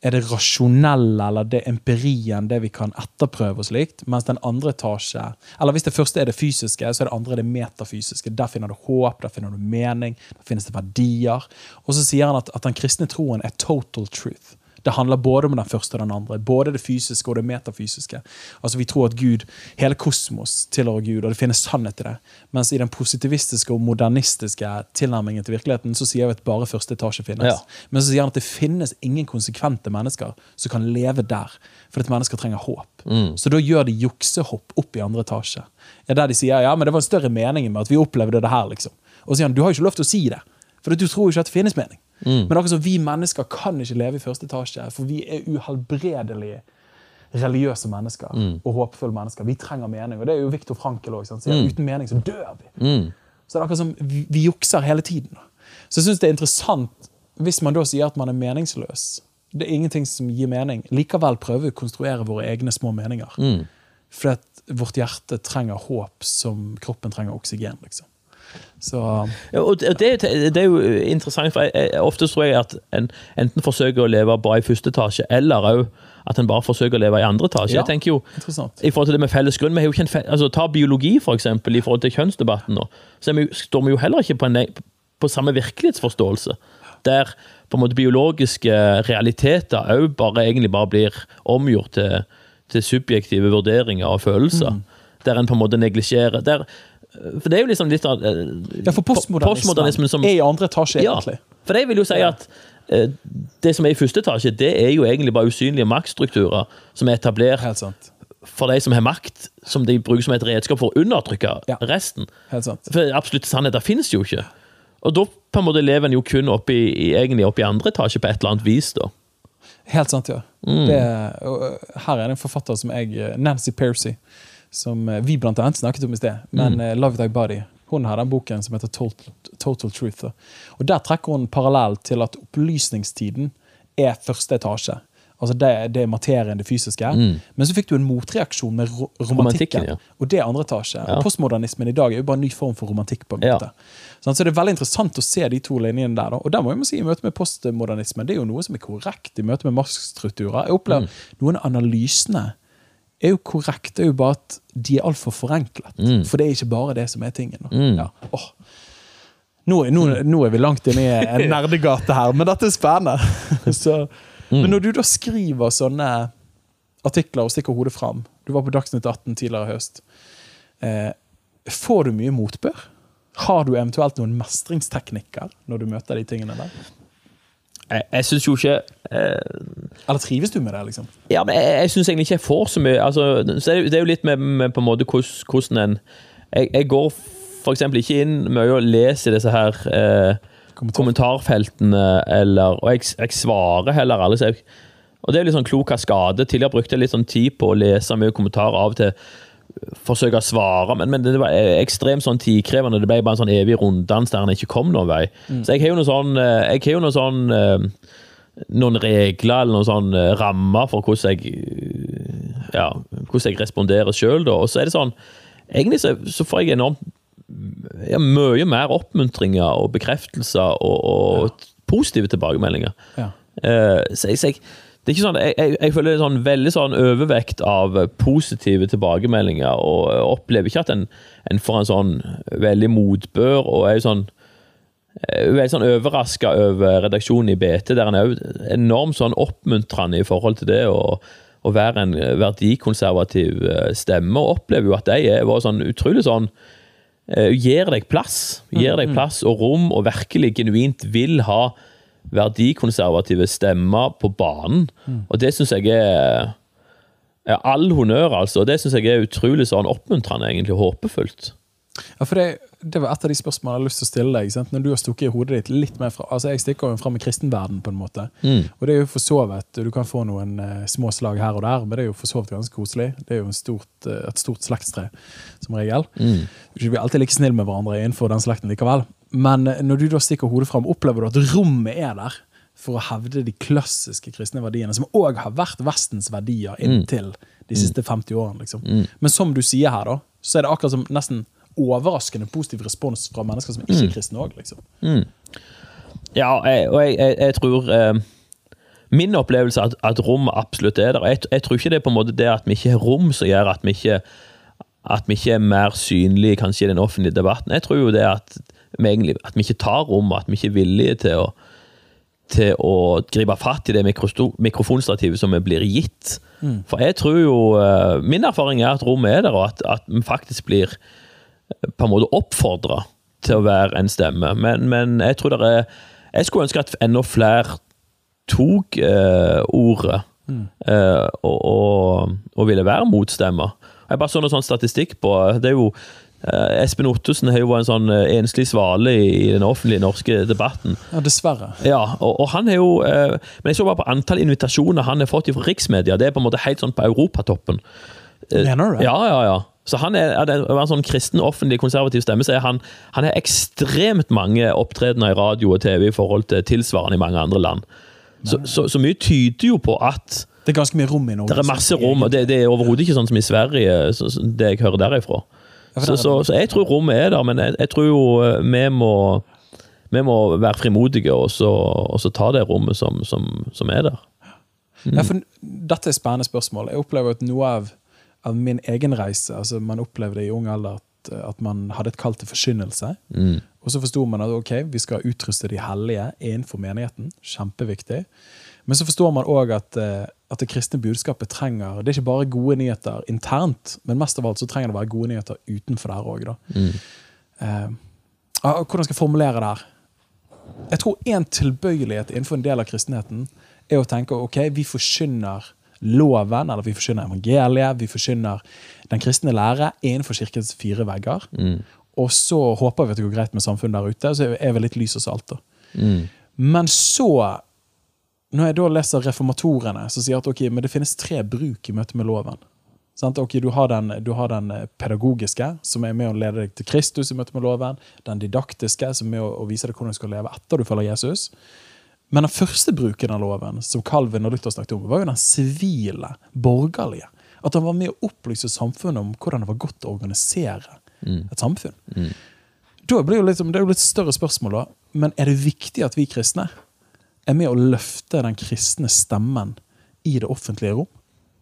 er det rasjonelle eller det empirien, det vi kan etterprøve og slikt, mens den andre etasje Eller hvis det første er det fysiske, så er det andre det metafysiske. Der finner du håp, der finner du mening, der finnes det verdier. Og så sier han at, at den kristne troen er total truth. Det handler både om den første og den andre. Både det fysiske og det metafysiske. Altså Vi tror at Gud, hele kosmos tilhører Gud, og det finnes sannhet i det. Mens i den positivistiske og modernistiske tilnærmingen til virkeligheten så sier vi at bare første etasje finnes. Ja. Men så sier han at det finnes ingen konsekvente mennesker som kan leve der. For at mennesker trenger håp. Så da gjør de juksehopp opp i andre etasje. Ja, der de sier ja, men det var en større mening med at vi opplevde det her. liksom. Og så sier han du har jo ikke lov til å si det. For du tror jo ikke at det finnes mening. Men akkurat som vi mennesker kan ikke leve i første etasje, for vi er uhelbredelig religiøse mennesker og håpefulle mennesker. Vi trenger mening. Og det er jo Viktor Frankel òg. Uten mening så dør vi. Så det er akkurat som vi, vi jukser hele tiden. Så jeg syns det er interessant hvis man da sier at man er meningsløs. Det er ingenting som gir mening. Likevel prøver vi å konstruere våre egne små meninger. For at vårt hjerte trenger håp som kroppen trenger oksygen. liksom. Så og det, det, er jo interessant, for jeg, jeg, ofte tror jeg at en enten forsøker å leve bare i første etasje, eller også at en bare forsøker å leve i andre etasje. Ja. Jeg tenker jo, i forhold til det med felles grunn, vi har jo ikke en fe altså Ta biologi, for eksempel, i forhold til kjønnsdebatten nå. Så vi, står vi jo heller ikke på, en, på samme virkelighetsforståelse. Der på en måte biologiske realiteter òg bare, egentlig bare blir omgjort til, til subjektive vurderinger og følelser. Mm. Der en på en måte neglisjerer der, For det er jo liksom litt av eh, Ja, for postmodernismen, som er i andre etasje, ja, egentlig. for jeg vil jo si at eh, det som er i første etasje, det er jo egentlig bare usynlige maktstrukturer som er etablert Helt sant. for de som har makt, som de bruker som et redskap for å undertrykke Ja. resten. Helt sant. For absolutt sannheter finnes jo ikke. Og da på en måte lever en jo kun opp i, egentlig opp i andre etasje på et eller annet vis. da. Helt sant, ja. Mm. Det, her er det en forfatter som jeg uh, Nancy Percy, som uh, vi blant annet snakket om i sted. Men Mm. uh, Love Thy Body. Hun har den boken som heter Total, Total Truth. Og Der trekker hun parallell til at opplysningstiden er første etasje. Altså det, det er materien, det fysiske. Men så fikk du en motreaksjon med ro romantikken. Mm. Ja. Og det er andre etasje. Ja. Og Postmodernismen i dag er jo bare en ny form for romantikk. på en Ja. Sånn, så det er veldig interessant å se de to linjene der. Da. Og der må jeg si, i møte med postmodernismen, det er jo noe som er korrekt i møte med maktstrukturer. Jeg opplever noen av analysene er jo korrekt, det er jo bare at de er altfor forenklet. For det er ikke bare det som er tingen. Mm. Ja. Oh. Nå, nå, nå er vi langt inne i en nerdegate her, men dette er spennende. Så, Men når du da skriver sånne artikler og stikker hodet fram Du var på Dagsnytt 18 tidligere i høst. Eh, får du mye motbør? Har du eventuelt noen mestringsteknikker når du møter de tingene der? Jeg, jeg syns jo ikke eh, Eller trives du med det, liksom? Ja, men jeg, jeg syns egentlig ikke jeg får så mye altså, så det, det er jo litt med, med på en måte hvordan, en jeg, jeg går eksempel ikke inn mye og leser disse her eh, Kommentar. kommentarfeltene, eller, og jeg, jeg svarer heller jeg, og det er litt sånn klok av skade. Tidligere brukte jeg litt sånn tid på å lese mye kommentarer, av og til forsøke å svare, men, men det var ekstremt sånn tidkrevende. Det ble bare en sånn evig runddans der han ikke kom noen vei. Så jeg har jo noe sånn, eh, jeg har jo noe sånn eh, noen regler eller noen sånn eh, rammer for hvordan jeg eh, ja, hvordan jeg responderer sjøl. Og så er det sånn Egentlig så, så får jeg enormt ja, mye mer oppmuntringer og bekreftelser og, og positive tilbakemeldinger. Ja. Uh, så, jeg, så, jeg, det er ikke sånn, jeg, jeg, jeg føler er sånn veldig sånn overvekt av positive tilbakemeldinger, og jeg opplever ikke at en, en får en sånn veldig motbør, og er jo sånn er veldig sånn overraska over redaksjonen i BT, der en er enormt sånn oppmuntrende i forhold til det å, å være en verdikonservativ eh, stemme, og opplever jo at de er var sånn utrolig sånn eh, Gir deg plass. Gir deg plass og rom, og virkelig genuint vil ha verdikonservative stemmer på banen. Og det syns jeg er, er all honnør, altså. Og det syns jeg er utrolig sånn oppmuntrende, egentlig, og håpefullt. Ja, for det, det var et av de spørsmålene jeg har lyst til å stille deg. Sant? Når du har stukket i hodet ditt litt mer fra Altså, Jeg stikker jo fram i kristenverden på en måte. Og det er jo for så vidt Du kan få noen uh, små slag her og der, men det er jo for så vidt ganske koselig. Det er jo en stort, uh, et stort slektstre, som regel. Vi blir alltid like snille med hverandre innenfor den slekten likevel. Men eh, når du da stikker hodet fram, opplever du at rommet er der for å hevde de klassiske kristne verdiene, som òg har vært Vestens verdier inntil de siste 50 årene. liksom. Men som du sier her, da, så er det akkurat som nesten overraskende positiv respons fra mennesker som ikke er kristne òg. Liksom. Ja, jeg, og jeg, jeg, jeg tror eh, Min opplevelse er at, at rommet absolutt er der. Jeg, tror ikke det er på en måte det at vi ikke har rom som gjør at vi ikke at vi ikke er mer synlige kanskje i den offentlige debatten. Jeg tror jo det at egentlig, at vi ikke tar rom, at vi ikke er villige til å, til å gripe fatt i det mikrofonstativet som vi blir gitt. For jeg tror jo eh, Min erfaring er at rommet er der, og at, at vi faktisk blir eh, på en måte oppfordra til å være en stemme. Men, men jeg tror det er Jeg skulle ønske at enda flere tok eh, ordet eh, og, og, og ville være motstemmer. Jeg bare så noe sånn statistikk på det er jo Espen Ottosen har jo vært en sånn eh, enslig svale i, den offentlige norske debatten. Ja, dessverre. Ja, og, og han er jo eh, Men jeg så bare på antall invitasjoner han har fått fra riksmedia. Det er på en måte helt sånn på europatoppen. Eh, Mener du det? Ja, ja, ja. Så han er, er en sånn kristen, offentlig, konservativ stemme, så er han, han har ekstremt mange opptredener i radio og TV i forhold til tilsvarende i mange andre land. Så, så, så mye tyder jo på at Det er ganske mye rom i Norge. det er masse rom, og det, det er overhodet ikke sånn som i Sverige, det jeg hører derifra. Så, så, så jeg tror rommet er der, men jeg, jeg tror jo eh, vi må, vi må være frimodige og så, og så ta det rommet som, som, som er der. Ja, for dette er et spennende spørsmål. Jeg opplever at noe av, av min egen reise altså Man opplevde i ung alder at, at man hadde et kall til forkynnelse. Og så forsto man at ok, vi skal utruste de hellige innenfor menigheten. Kjempeviktig. Men så forstår man òg at, eh, at det kristne budskapet trenger Det er ikke bare gode nyheter internt, men mest av alt så trenger det å være gode nyheter utenfor der òg. Eh, ah, hvordan skal jeg formulere det her? Jeg tror en tilbøyelighet innenfor en del av kristenheten er å tenke ok, vi forkynner loven, eller vi forkynner evangeliet, vi forkynner den kristne lære innenfor kirkens fire vegger. Og så håper vi at det går greit med samfunnet der ute, så er vi litt lys og salt. da. Men så, når jeg da leser reformatorene, som sier at ok, men det finnes tre bruk i møte med loven. Sant? Ok, du, har den, du har den pedagogiske, som er med å lede deg til Kristus i møte med loven. Den didaktiske, som er med å, å vise deg hvordan du skal leve etter du følger Jesus. Men den første bruken av loven, som Calvin og Luther snakket om, var jo den sivile, borgerlige. At han var med å opplyse samfunnet om hvordan det var godt å organisere et samfunn. Da blir jo litt, det er jo litt større spørsmål, da. Men er det viktig at vi kristne er med å løfte den kristne stemmen i det offentlige rom?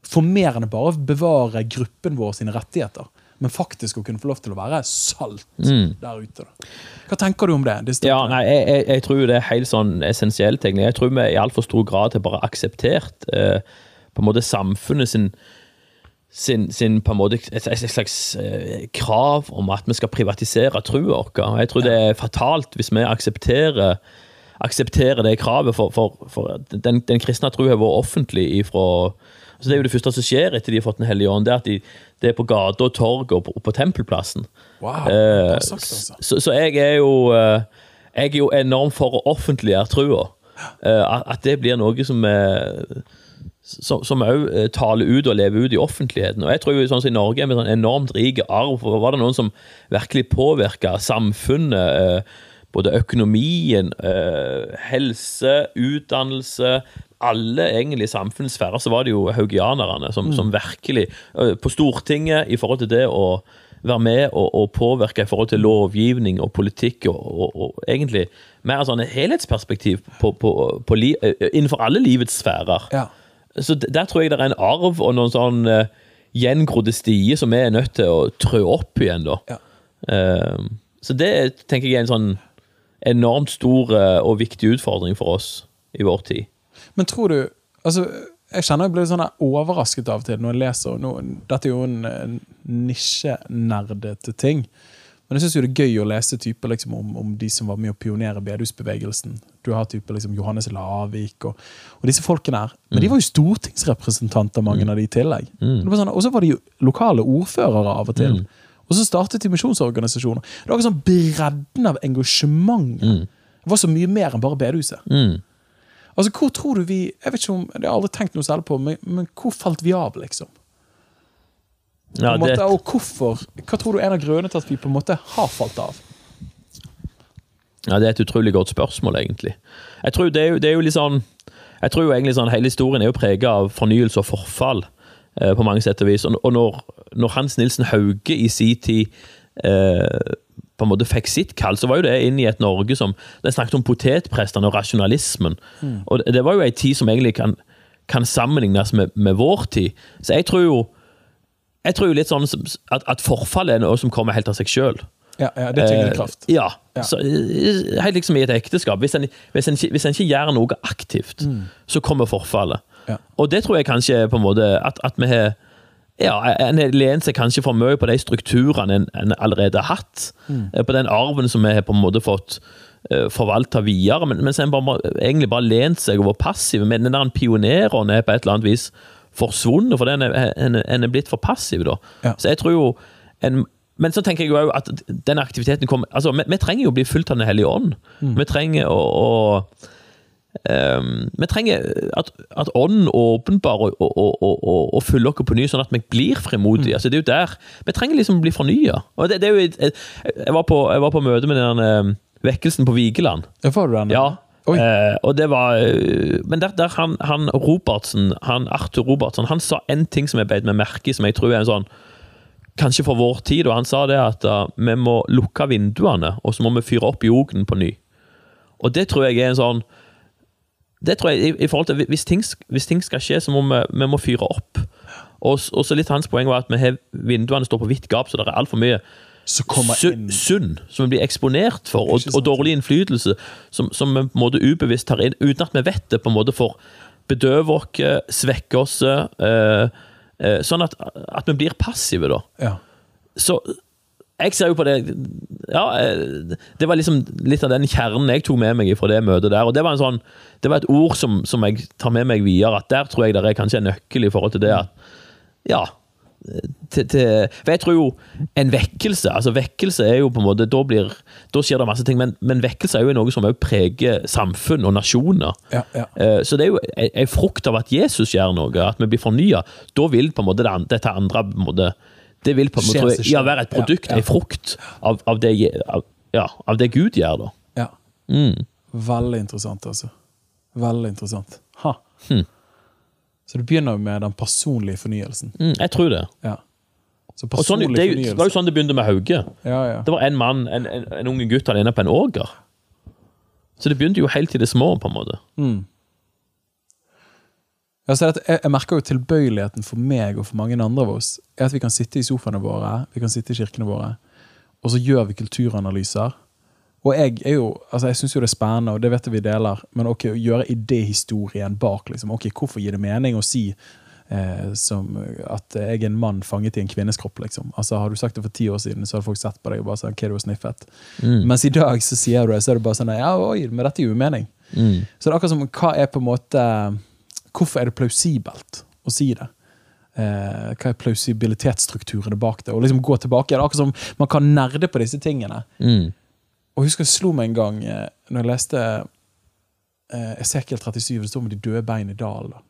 For mer enn å bare bevare gruppen vår sine rettigheter, men faktisk å kunne få lov til å være salt der ute. Da. Hva tenker du om det? det Ja, nei, jeg, jeg, jeg tror det er helt sånn essensielt. Jeg tror vi i altfor stor grad har bare akseptert eh, på en måte samfunnet sin sin, sin på en måte et, et slags eh, krav om at vi skal privatisere trua vår. Jeg tror det er fatalt hvis vi aksepterer, aksepterer det kravet, for, for, for den, den kristne tro har vært offentlig ifra altså Det er jo det første som skjer etter de har fått Den hellige ånd, det er at de, det er på gata og torget og på, på tempelplassen. Wow, Eh, sagt, altså. så, så jeg er jo eh, Jeg er jo enormt for å offentliggjøre trua. Eh, At det blir noe som er som som også taler ut og lever ut i offentligheten. Og jeg tror jo sånn som I Norge er vi sånn enormt rik arv. Var det noen som virkelig påvirka samfunnet, eh, både økonomien, eh, helse, utdannelse Alle egentlig samfunnssfærer, så var det jo haugianerne som, som virkelig eh, På Stortinget i forhold til det å være med og, og påvirke i forhold til lovgivning og politikk, og, og, og egentlig mer sånn et helhetsperspektiv på, på, på li, eh, innenfor alle livets sfærer. Ja. så der tror jeg det er en arv og noen sånn uh, gjengrodde stier som vi er nødt til å trø opp igjen, da. Ja. Uh, så det tenker jeg er en sånn enormt stor eh, og viktig utfordring for oss i vår tid. Men tror du altså, Jeg kjenner jeg blir sånn overrasket av og til når jeg leser nå, Dette er jo en, en nisjenerdete ting. Men jeg syns det er gøy å lese typer liksom, om, om de som var med å pionere bedehusbevegelsen. Du har typer liksom, Johannes Lavik og, og disse folkene her. Men de var jo stortingsrepresentanter, mange av de i tillegg. Mm. sånn, og så var de jo lokale ordførere av og til. Og så startet de misjonsorganisasjoner. Det var sånn bredden av engasjement. Det var så mye mer enn bare bedehuset. Altså, hvor tror du vi Jeg vet ikke om, det har jeg aldri tenkt noe særlig på, men, men hvor falt vi av, liksom? Ja, det, måte, og hvorfor? Hva tror du er en av grunnene til at vi på en måte har falt av? ja, det er et utrolig godt spørsmål, egentlig. Jeg tror det er jo, det er jo litt sånn Jeg tror jo egentlig sånn Hele historien er jo prega av fornyelse og forfall, på mange sett og vis. Og, når, når Hans Nilsen Hauge i sin tid eh, på en måte fikk sitt kall, så var jo det inn i et Norge som Den snakket om potetprestene og rasjonalismen. Og det, var jo ei tid som egentlig kan, kan sammenlignes med, med vår tid. Så jeg tror jo jeg tror jo litt sånn at, at forfallet er noe som kommer helt av seg sjøl. Ja, ja, det er tyngende kraft. Ja. Ja. Så, eh, helt liksom i et ekteskap. Hvis en, hvis en, hvis en ikke gjør noe aktivt, så kommer forfallet. Ja. Og det tror jeg kanskje er på en måte at, at vi har ja, En har lent seg kanskje for mye på de strukturene en, en allerede har hatt. Mm. På den arven som vi har på en måte fått uh, forvalta videre. Men, mens en bare, egentlig bare lent seg over passiv. Men den der pioneren er på et eller annet vis forsvunnet, for den er, en, en er blitt for passiv. da. Ja. Så jeg tror jo en men så tenker jeg jo at den aktiviteten kommer altså, vi, vi trenger jo å bli fulgt av Den hellige ånd. Vi trenger å, å ehm, Vi trenger at, at ånden åpenbarer og, og, og, og, og fyller oss på ny, sånn at vi blir frimodige. Altså, det er jo der Vi trenger liksom å bli fornya. Det, det er jeg, jeg, var på, jeg var på møte med den eh, vekkelsen på Vigeland. Ja, Får du den? Ja. Eh, og det var uh, Men der, der han, han Robertsen, han Arthur Robertsen, han sa en ting som jeg beit meg merke i, som jeg tror er en sånn Kanskje for vår tid, og han sa det at uh, vi må lukke vinduene, og så må vi fyre opp jorden på ny. Og det tror jeg er en sånn det tror jeg, i, i forhold til Hvis ting, hvis ting skal skje, så må vi, vi må fyre opp. Og, og så litt hans poeng var at vi har, vinduene står på vidt gap, så det er altfor mye sunn som vi blir eksponert for, og, og dårlig innflytelse som, som vi på en måte ubevisst tar inn, uten at vi vet det, på en måte for bedøve oss, svekke oss, Øh, øh, sånn at, at vi blir passive, da. ja. Så jeg ser jo på det Ja, eh, det var liksom litt av den kjernen jeg tok med meg fra det møtet der. Og det var en sånn Det var et ord som, som jeg tar med meg videre, at der tror jeg det er kanskje en nøkkel i forhold til det at Ja. Til, til, for jeg tror jo en vekkelse altså Vekkelse er jo på en måte Da, blir, da skjer det masse ting, men, men vekkelse er jo noe som også preger samfunn og nasjoner. Ja, ja. Eh, Så det er jo en- en frukt av at Jesus gjør noe, at vi blir fornya. Da vil på en måte det, dette andre på en måte, Det vil på en måte jeg, ja, være et produkt, Ja, en frukt, av, av, det, av, ja, av det Gud gjør, da. ja. Mm. Veldig interessant, altså. Veldig interessant. Ha. Hm. Så det begynner med den personlige fornyelsen. Mm, jeg tror det. Ja. Så sånn, det, det var jo sånn det begynte med Hauge. Ja, ja. Det var en mann, en, en, en unge gutt alene på en åger. Så det begynte jo helt i det små, på en måte. Mm. Ja, jeg, jeg merker jo tilbøyeligheten for meg og for mange andre av oss er at vi kan sitte i sofaene våre, vi kan sitte i kirkene våre, og så gjør vi kulturanalyser. Og jeg er jo, altså jeg syns jo det er spennende, og det vet jeg vi deler, men ok, å gjøre idéhistorien bak, liksom. Ok, hvorfor gir det mening å si eh, som at jeg er en mann fanget i en kvinnes kropp, liksom. Altså, har du sagt det for ti år siden, så hadde folk sett på deg og bare sagt hva du har sniffet. Mens i dag så sier du det, så er det bare sånn ja, oi, men dette gir jo mening. Så det er akkurat som hva er på en måte Hvorfor er det plausibelt å si det? Eh, hva er plausibilitetsstrukturene bak det? Og liksom gå tilbake. Det er akkurat som man kan nerde på disse tingene. Mm. Og jeg husker jeg slo meg en gang eh, når jeg leste eh, Esekiel 37, det står om de døde bein i dalen. da.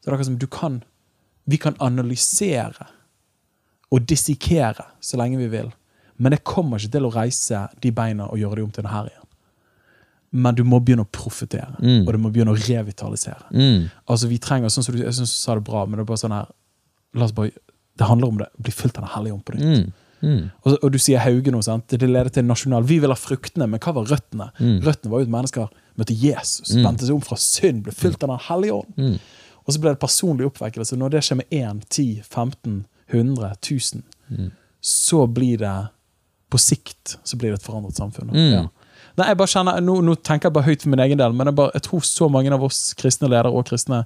Så det er akkurat som du kan Vi kan analysere og dissekere så lenge vi vil, men det kommer ikke til å reise de beina og gjøre de om til denne her igjen. Men du må begynne å profetere, og du må begynne å revitalisere. Mm. Altså vi trenger, sånn som du, Jeg synes du sa det bra, men det er bare sånn her la oss bare, Det handler om det. Bli fylt av Den hellige ånd på nytt. Mm. Mm. Og, og du sier Hauge nå, sant? det leder til nasjonal. Vi vil ha fruktene, men hva var røttene? Mm. Røttene var jo at mennesker møtte Jesus, vendte seg om fra synd, ble fylt av Den hellige ånd. Mm. Og så ble det personlig oppvekkelse. Når det skjer med 1, 10, 15, 100, 1000, så blir det på sikt så blir det et forandret samfunn. Mm. Ja. Nei, jeg bare kjenner, nå, nå tenker jeg bare høyt for min egen del, men jeg, bare, jeg tror så mange av oss kristne ledere og kristne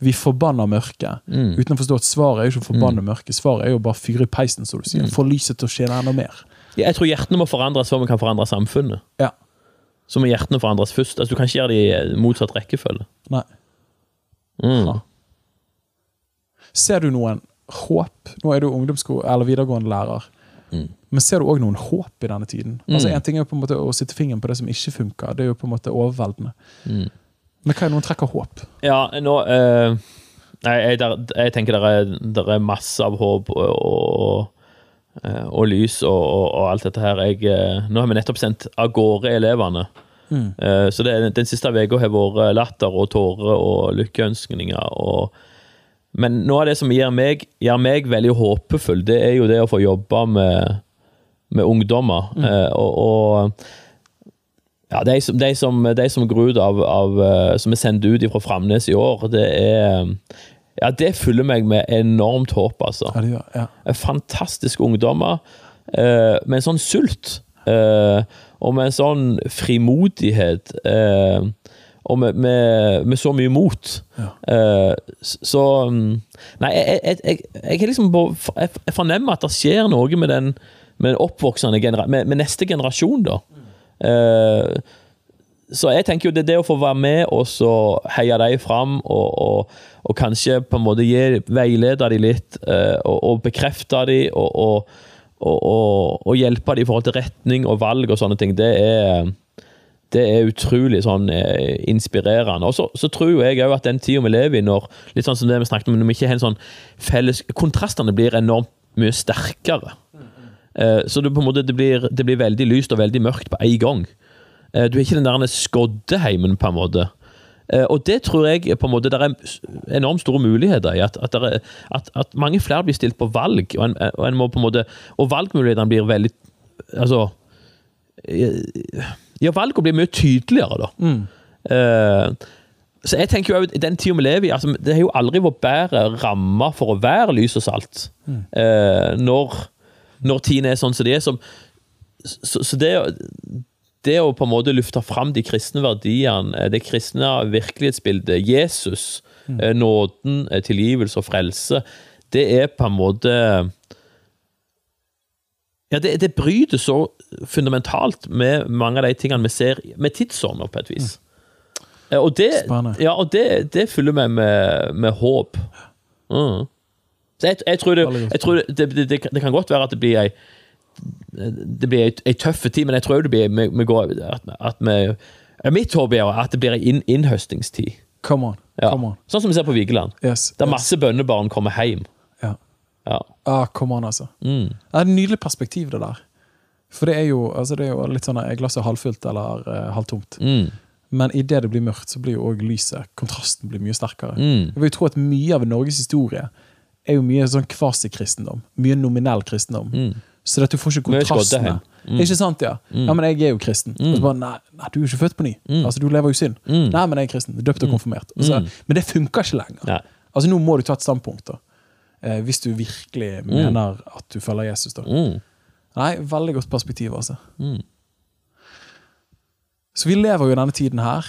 vi forbanner mørket. Mm. Uten å forstå at svaret er jo ikke å forbanne mørket. Svaret er jo bare fyre i peisen, så du sier. Mm. Få lyset til å skinne enda mer. Jeg tror hjertene må forandres før vi kan forandre samfunnet. Ja. Så må hjertene forandres først. Altså, du kan ikke gjøre det i motsatt rekkefølge. Nei. Mm. Ja. Ser du noen håp? Nå er du ungdomssko- eller videregående lærer. Mm. Men ser du òg noen håp i denne tiden? Altså En ting er på en måte å sitte fingeren på det som ikke funker. Det er jo på en måte overveldende. Mm. Men hva er noen trekker håp? Ja, nå Uh Nei, jeg, der, jeg tenker det er, er masse av håp og, og, eh, og lys og, og, alt dette her. Jeg, eh, nå har vi nettopp sendt av gårde elevene. Mm. Så det, den siste uka har vært latter og tårer og lykkeønskninger. Og, men noe av det som gjør meg, gjør meg veldig håpefull, det er jo det å få jobbe med, med ungdommer. Eh, og, og ja, de som, de som, de som går ut av, av eh, Som er sendt ut fra Framnes i år, det er Ja, det fyller meg med enormt håp, altså Ja, det gjør, ja. fantastiske ungdommer eh, med en sånn sult eh, og med en sånn frimodighet eh, og med, med, med så mye mot. Ja. Eh, så mm, Nei, jeg, jeg, jeg, jeg, er liksom jeg, fornemmer at det skjer noe med den, med den oppvoksende med, med neste generasjon, da. Eh, så jeg tenker jo det, det å få være med og så heie dem fram, og, og, og kanskje på en måte gi, veilede dem litt, eh, og, og bekrefte dem, og, og hjelpe dem i forhold til retning og valg og sånne ting, det er, det er utrolig sånn eh, inspirerende. Og så, så tror jeg òg at den tida vi lever i, når litt sånn som det vi snakket om, når vi ikke har en sånn felles Kontrastene blir enormt mye sterkere. Eh, så det, på en måte, det, blir, det blir veldig lyst og veldig mørkt på en gang. Eh, Du er ikke den der skoddeheimen, på en måte. Eh, Og det tror jeg på en måte, det er enormt store muligheter i. At, at, er, at, at mange flere blir stilt på valg, og, en, og, en måte, og valgmulighetene blir veldig Altså eh, Ja, valgene blir mye tydeligere, da. Eh, så jeg tenker jo at den tida vi lever i, altså, det har jo aldri vært bedre rammer for å være lys og salt. Eh, når, når tidene er sånn som de er. Som, så, så det, det å på en måte lufte fram de kristne verdiene, eh, det kristne virkelighetsbildet, Jesus, eh, nåden, tilgivelse og frelse, det er på en måte ja, det, det bryter så fundamentalt med mange av de tingene vi ser med tidsånder, på et vis. Mm. Og det, ja, og det, det fyller meg med, med håp. Mm. Så jeg, jeg tror, det, jeg tror det, det, det, det kan godt være at det blir ei det blir ei, ei tøff tid, men jeg tror det blir vi, vi går, at, at vi, Mitt håp er at det blir ei inn, innhøstingstid. Come on. Ja. Come on. Sånn som vi ser på Vigeland. Yes, Der yes. masse bønnebarn kommer hjem. Ja. Ah, come on, altså. Mm. Det er et nydelig perspektiv, det der. For det er jo, altså det er jo litt sånn er glasset halvfullt eller uh, halvtomt. Mm. Men idet det blir mørkt, så blir jo òg lyset Kontrasten blir mye sterkere. Mm. Jeg vil jo tro at mye av Norges historie er jo mye sånn kvasikristendom. Mye nominell kristendom. Så at du får ikke kontrastene. Mm. Ikke sant, ja? Ja, men jeg er jo kristen. Og så bare, nei, nei, du er jo ikke født på ny. Altså, Du lever jo i synd. Nei, men jeg er kristen. Døpt og konfirmert. Og så, Men det funker ikke lenger. Nei. Altså, Nå må du ta et standpunkt, da. Eh, hvis du virkelig mener at du følger Jesus. da. Mm. Nei, veldig godt perspektiv, altså. Så vi lever jo i denne tiden her.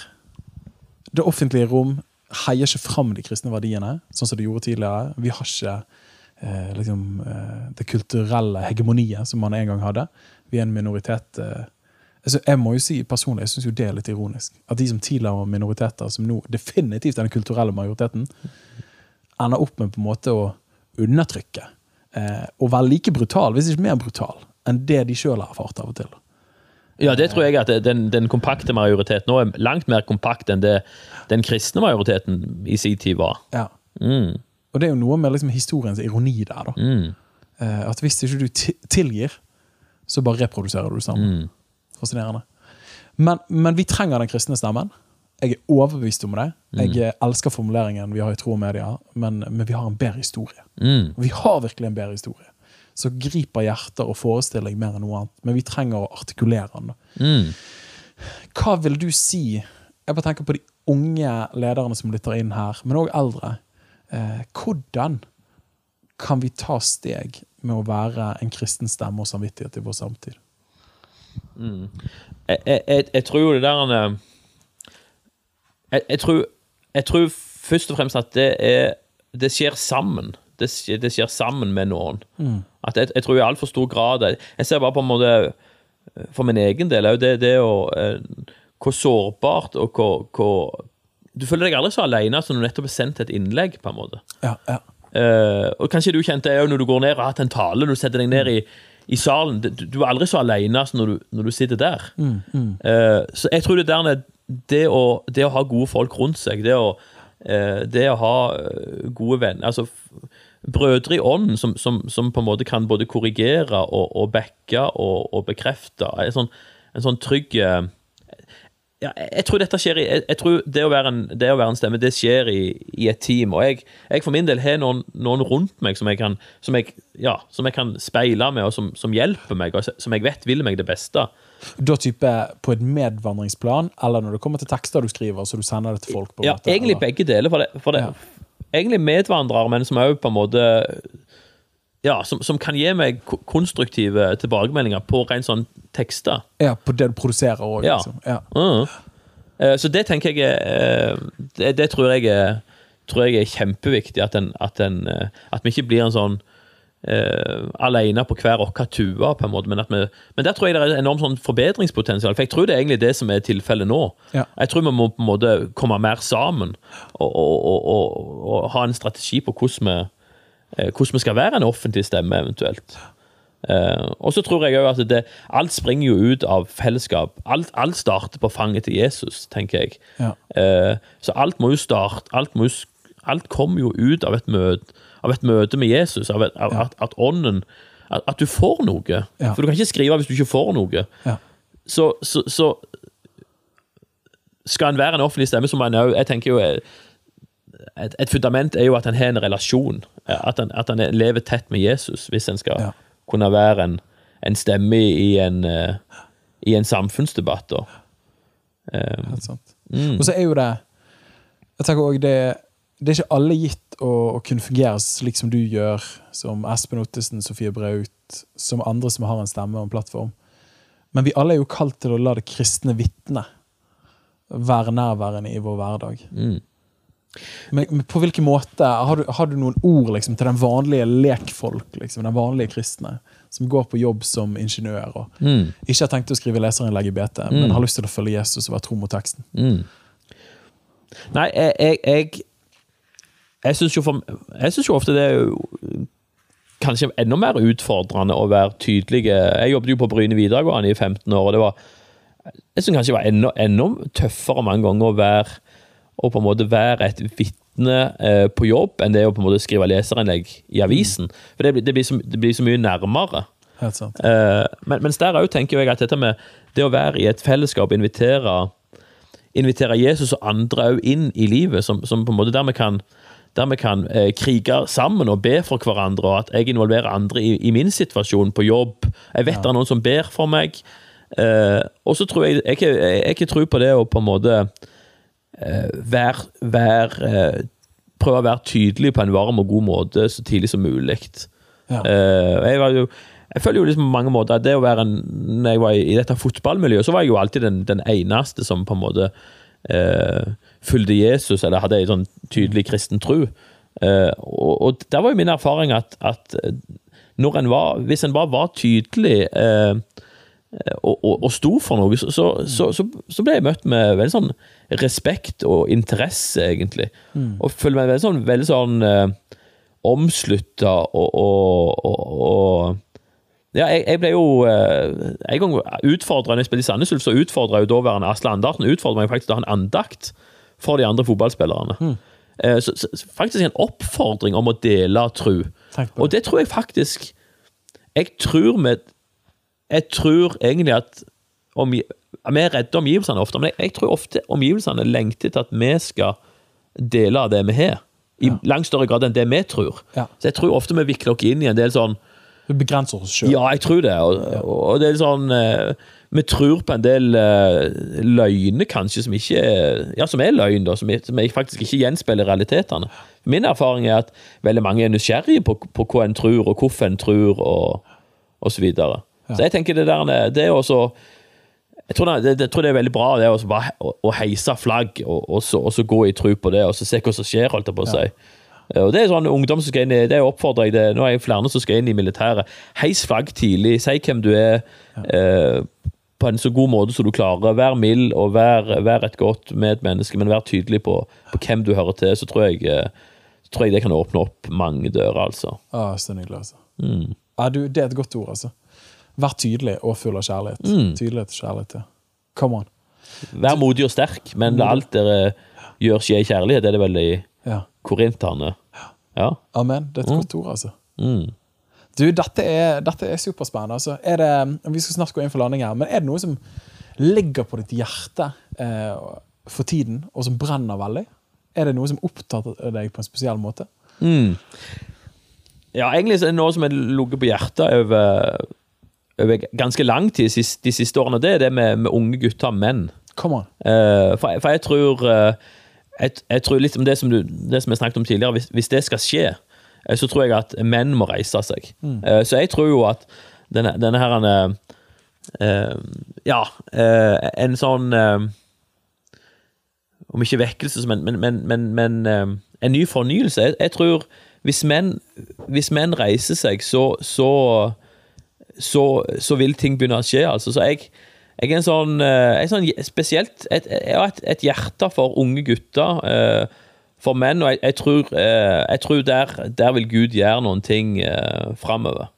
Det offentlige rom heier ikke fram de kristne verdiene, sånn som det gjorde tidligere. Vi har ikke eh, liksom, eh, det kulturelle hegemoniet som man en gang hadde. Vi er en minoritet. Eh. Altså, jeg må jo si personlig, jeg syns jo det er litt ironisk. At de som tidligere var minoriteter, som nå definitivt er den kulturelle majoriteten, ender opp med på en måte å undertrykke. Eh, og være like brutal, hvis ikke mer brutal, enn det de sjøl har erfart av og til. Ja, det tror jeg at den, den kompakte majoriteten nå er langt mer kompakt enn det den kristne majoriteten i sin tid var. Ja. Mm. Og det er jo noe med liksom historiens ironi der. da. Mm. Eh, at hvis ikke du tilgir, så bare reproduserer du det samme. Mm. Fascinerende. Men, men vi trenger den kristne stemmen. Jeg er overbevist om det. Jeg Mm. elsker formuleringen vi har i tro og media, men, men vi har en bedre historie. Mm. Vi har virkelig en bedre historie. Så griper hjerter og forestilling mer enn noe annet. Men vi trenger å artikulere den. Mm. Hva vil du si Jeg bare tenker på de unge lederne som lytter inn her, men òg eldre. Eh, hvordan kan vi ta steg med å være en kristen stemme og samvittighet i vår samtid? jeg, jeg, jeg, jeg tror jo det der eh, jeg, jeg, tror, jeg tror først og fremst at det er Det skjer sammen. Det skjer, det skjer sammen med noen. At jeg, jeg tror i altfor stor grad Jeg, ser bare på en måte eh, For min egen del er jo det, det å eh, Hvor sårbart og hvor, hvor Du føler deg aldri så alene som når du nettopp har sendt et innlegg, på en måte. Ja, ja. Eh, og kanskje du kjente det òg når du går ned og har hatt en tale, du setter deg ned i, i salen. Du, du er aldri så alene som når du, når du sitter der. Eh, så jeg tror det der er det å, det å ha gode folk rundt seg, det å, eh, det å ha eh, gode venner altså Brødre i ånden som, som, som på en måte kan både korrigere og, og backe og, og bekrefte. En sånn, en sånn trygg eh, ja, jeg tror dette skjer i Jeg, jeg tror det å, være en, det å være en stemme, det skjer i, i et team. Og jeg, jeg for min del har noen, noen rundt meg som jeg kan, som jeg, ja, som jeg kan speile med, og som, som hjelper meg, og som jeg vet vil meg det beste. Da type på et medvandringsplan, eller når det kommer til tekster du skriver, så du sender det til folk? på en Ja, måte, egentlig eller? begge deler. For det, for det, Ja. Egentlig medvandrer, men som òg på en måte Ja, som, som kan gi meg konstruktive tilbakemeldinger på rent sånn tekster. Ja, på det du produserer òg, Ja. liksom. Ja. Mm. Eh, Så det tenker jeg er eh, det, det tror jeg er tror jeg er kjempeviktig. At, en, at, en, eh, at vi ikke blir en sånn uh, alene på hver vår tue, på en måte. Men, vi, men der tror jeg det er enormt sånn forbedringspotensial. For jeg tror det er egentlig det som er tilfellet nå. Ja. Jeg tror vi må på en måte komme mer sammen og, og, og, og, ha en strategi på hvordan vi, eh, hvordan vi skal være en offentlig stemme, eventuelt. Eh, og så tror jeg òg at det, alt springer jo ut av fellesskap. Alt, alt starter på fanget til Jesus, tenker jeg. Ja. Eh, så alt må jo starte Alt, alt kommer jo ut av et møte, av et møte med Jesus. Et, av at, at ånden at, at du får noe. For du kan ikke skrive hvis du ikke får noe. Ja. Så, så, så skal en være en offentlig stemme, så må en òg Jeg tenker jo eh, et, et fundament er jo at en har en relasjon. eh, At en, at en lever tett med Jesus, hvis en skal Ja. kunne være en, en stemme i en, eh, i en samfunnsdebatt. Da. Um, Helt sant. mm. Og så er jo det Jeg tenker også det, det er ikke alle gitt å, å kunne fungere slik som du gjør, som Espen Ottesen, Sofie Braut, som andre som har en stemme og en plattform. Men vi alle er jo kalt til å la det kristne vitne være nærværende i vår hverdag. Mm. Men, men på hvilken måte Har du, har du noen ord liksom, til den vanlige lekfolk, liksom, den vanlige kristne, som går på jobb som ingeniør og Mm. ikke har tenkt å skrive leserinnlegg i BT, men har lyst til å følge Jesus og være tro mot teksten? Mm. Nei, jeg Jeg, jeg, jeg syns jo, jo ofte det er kanskje enda mer utfordrende å være tydelig. Jeg jobbet jo på Bryne videregående i 15 år, og det var Jeg syns kanskje det var enda, enda tøffere mange ganger å være å på en måte være et vitne eh, på jobb enn det å på en måte skrive leserinnlegg i avisen. For det det blir, så, det blir så mye nærmere. Helt sant. Eh, men, mens der òg tenker jeg at dette med det å være i et fellesskap, invitere, invitere Jesus og andre òg inn i livet, som, som på en måte dermed kan, der vi kan eh, krige sammen og be for hverandre, og at jeg involverer andre i, i min situasjon på jobb. Jeg vet det er noen som ber for meg. Eh, og så tror jeg Jeg jeg- jeg har ikke tro på det å på en måte eh, være vær, eh, Prøve å være tydelig på en varm og god måte så tidlig som mulig. Ja. Eh, jeg var jo jeg føler jo liksom på mange måter at det å være en Når jeg var i, i dette fotballmiljøet, så var jeg jo alltid den, den eneste som på en måte eh, fulgte Jesus, eller hadde en sånn tydelig kristen tro. Eh, og, og der var jo min erfaring at, at eh, når en var, hvis en bare var tydelig eh, og, og, og sto for noe, så, så, så, så, ble jeg møtt med veldig sånn respekt og interesse, egentlig. Og følte meg veldig sånn, veldig sånn eh, omslutta og, og, og, og ja, jeg, jeg ble jo eh, En gang utfordra når jeg spilte i Sandnes Ulf, så utfordra jo daværende Asle Andarten utfordret meg faktisk til å ha en andakt for de andre fotballspillerne. Mm. Så, så, så faktisk en oppfordring om å dele tru. Og det tror jeg faktisk Jeg tror med Jeg tror egentlig at om, Vi er redde omgivelsene ofte, men jeg, jeg tror ofte omgivelsene lengter til at vi skal dele av det vi har. I langt større grad enn det vi tror. Ja. Så jeg tror ofte vi vikler oss inn i en del sånn Vi begrenser oss sjøl. Ja, jeg tror det. Og, og det er sånn eh, Vi tror på en del uh, løgner, kanskje, som ikke er, ja, som er løgn, da, som, er, som er faktisk ikke gjenspeiler realitetene. Min erfaring er at veldig mange er nysgjerrige på, på hva en tror, og hvorfor en tror, og, og så videre. Så jeg tenker det der Det er også jeg tror, det, jeg tror det er veldig bra det også bare å, å heise flagg, og, og, så, og så gå i tro på det, og så se hva som skjer, holdt jeg på å si. Ja. Og det er sånn ungdom som skal inn i Det oppfordrer jeg det. Nå er jeg flere som skal inn i militæret. Heis flagg tidlig. Si hvem du er. eh, på en så god måte som du klarer. Vær mild og vær, vær et godt medmenneske, men vær tydelig på, på hvem du hører til. Så tror jeg, eh, så tror jeg det kan åpne opp mange dører, altså. Ah, så nydelig, altså. Ja, du, det er et godt ord, altså. Vær tydelig og full av kjærlighet. Tydelighet og kjærlighet, ja. Come on. Vær modig og sterk, men alt dere gjør skjer i kjærlighet. Er det vel i Ja. korinterne. Ja. Amen. Det er et godt ord, altså. Mm. Du, dette er, dette er superspennende. Altså. Er det, vi skal snart gå inn for landing her, men er det noe som ligger på ditt hjerte eh, for tiden, og som brenner veldig? Er det noe som opptar deg på en spesiell måte? Ja, egentlig er det noe som har ligget på hjertet over, over ganske lang tid de siste, de siste årene. Det er det med, med unge gutter og menn. Come on. Eh, for, for jeg tror eh, jeg, jeg tror liksom det som, du, det som jeg snakket om tidligere, hvis, hvis det skal skje, så tror jeg at menn må reise seg. Eh, så jeg tror jo at denne, denne her en, eh, Ja, eh, en sånn eh, Om ikke vekkelse, men, men, men, men, men eh, en ny fornyelse. Jeg, jeg tror hvis menn, hvis menn reiser seg, så, så så, så vil ting begynne å skje. Altså. Så jeg, jeg er en sånn, eh, jeg er sånn spesielt Jeg har et, et hjerte for unge gutter, eh, for menn, og jeg, jeg tror, eh, jeg tror der, der vil Gud gjøre noen ting eh, framover.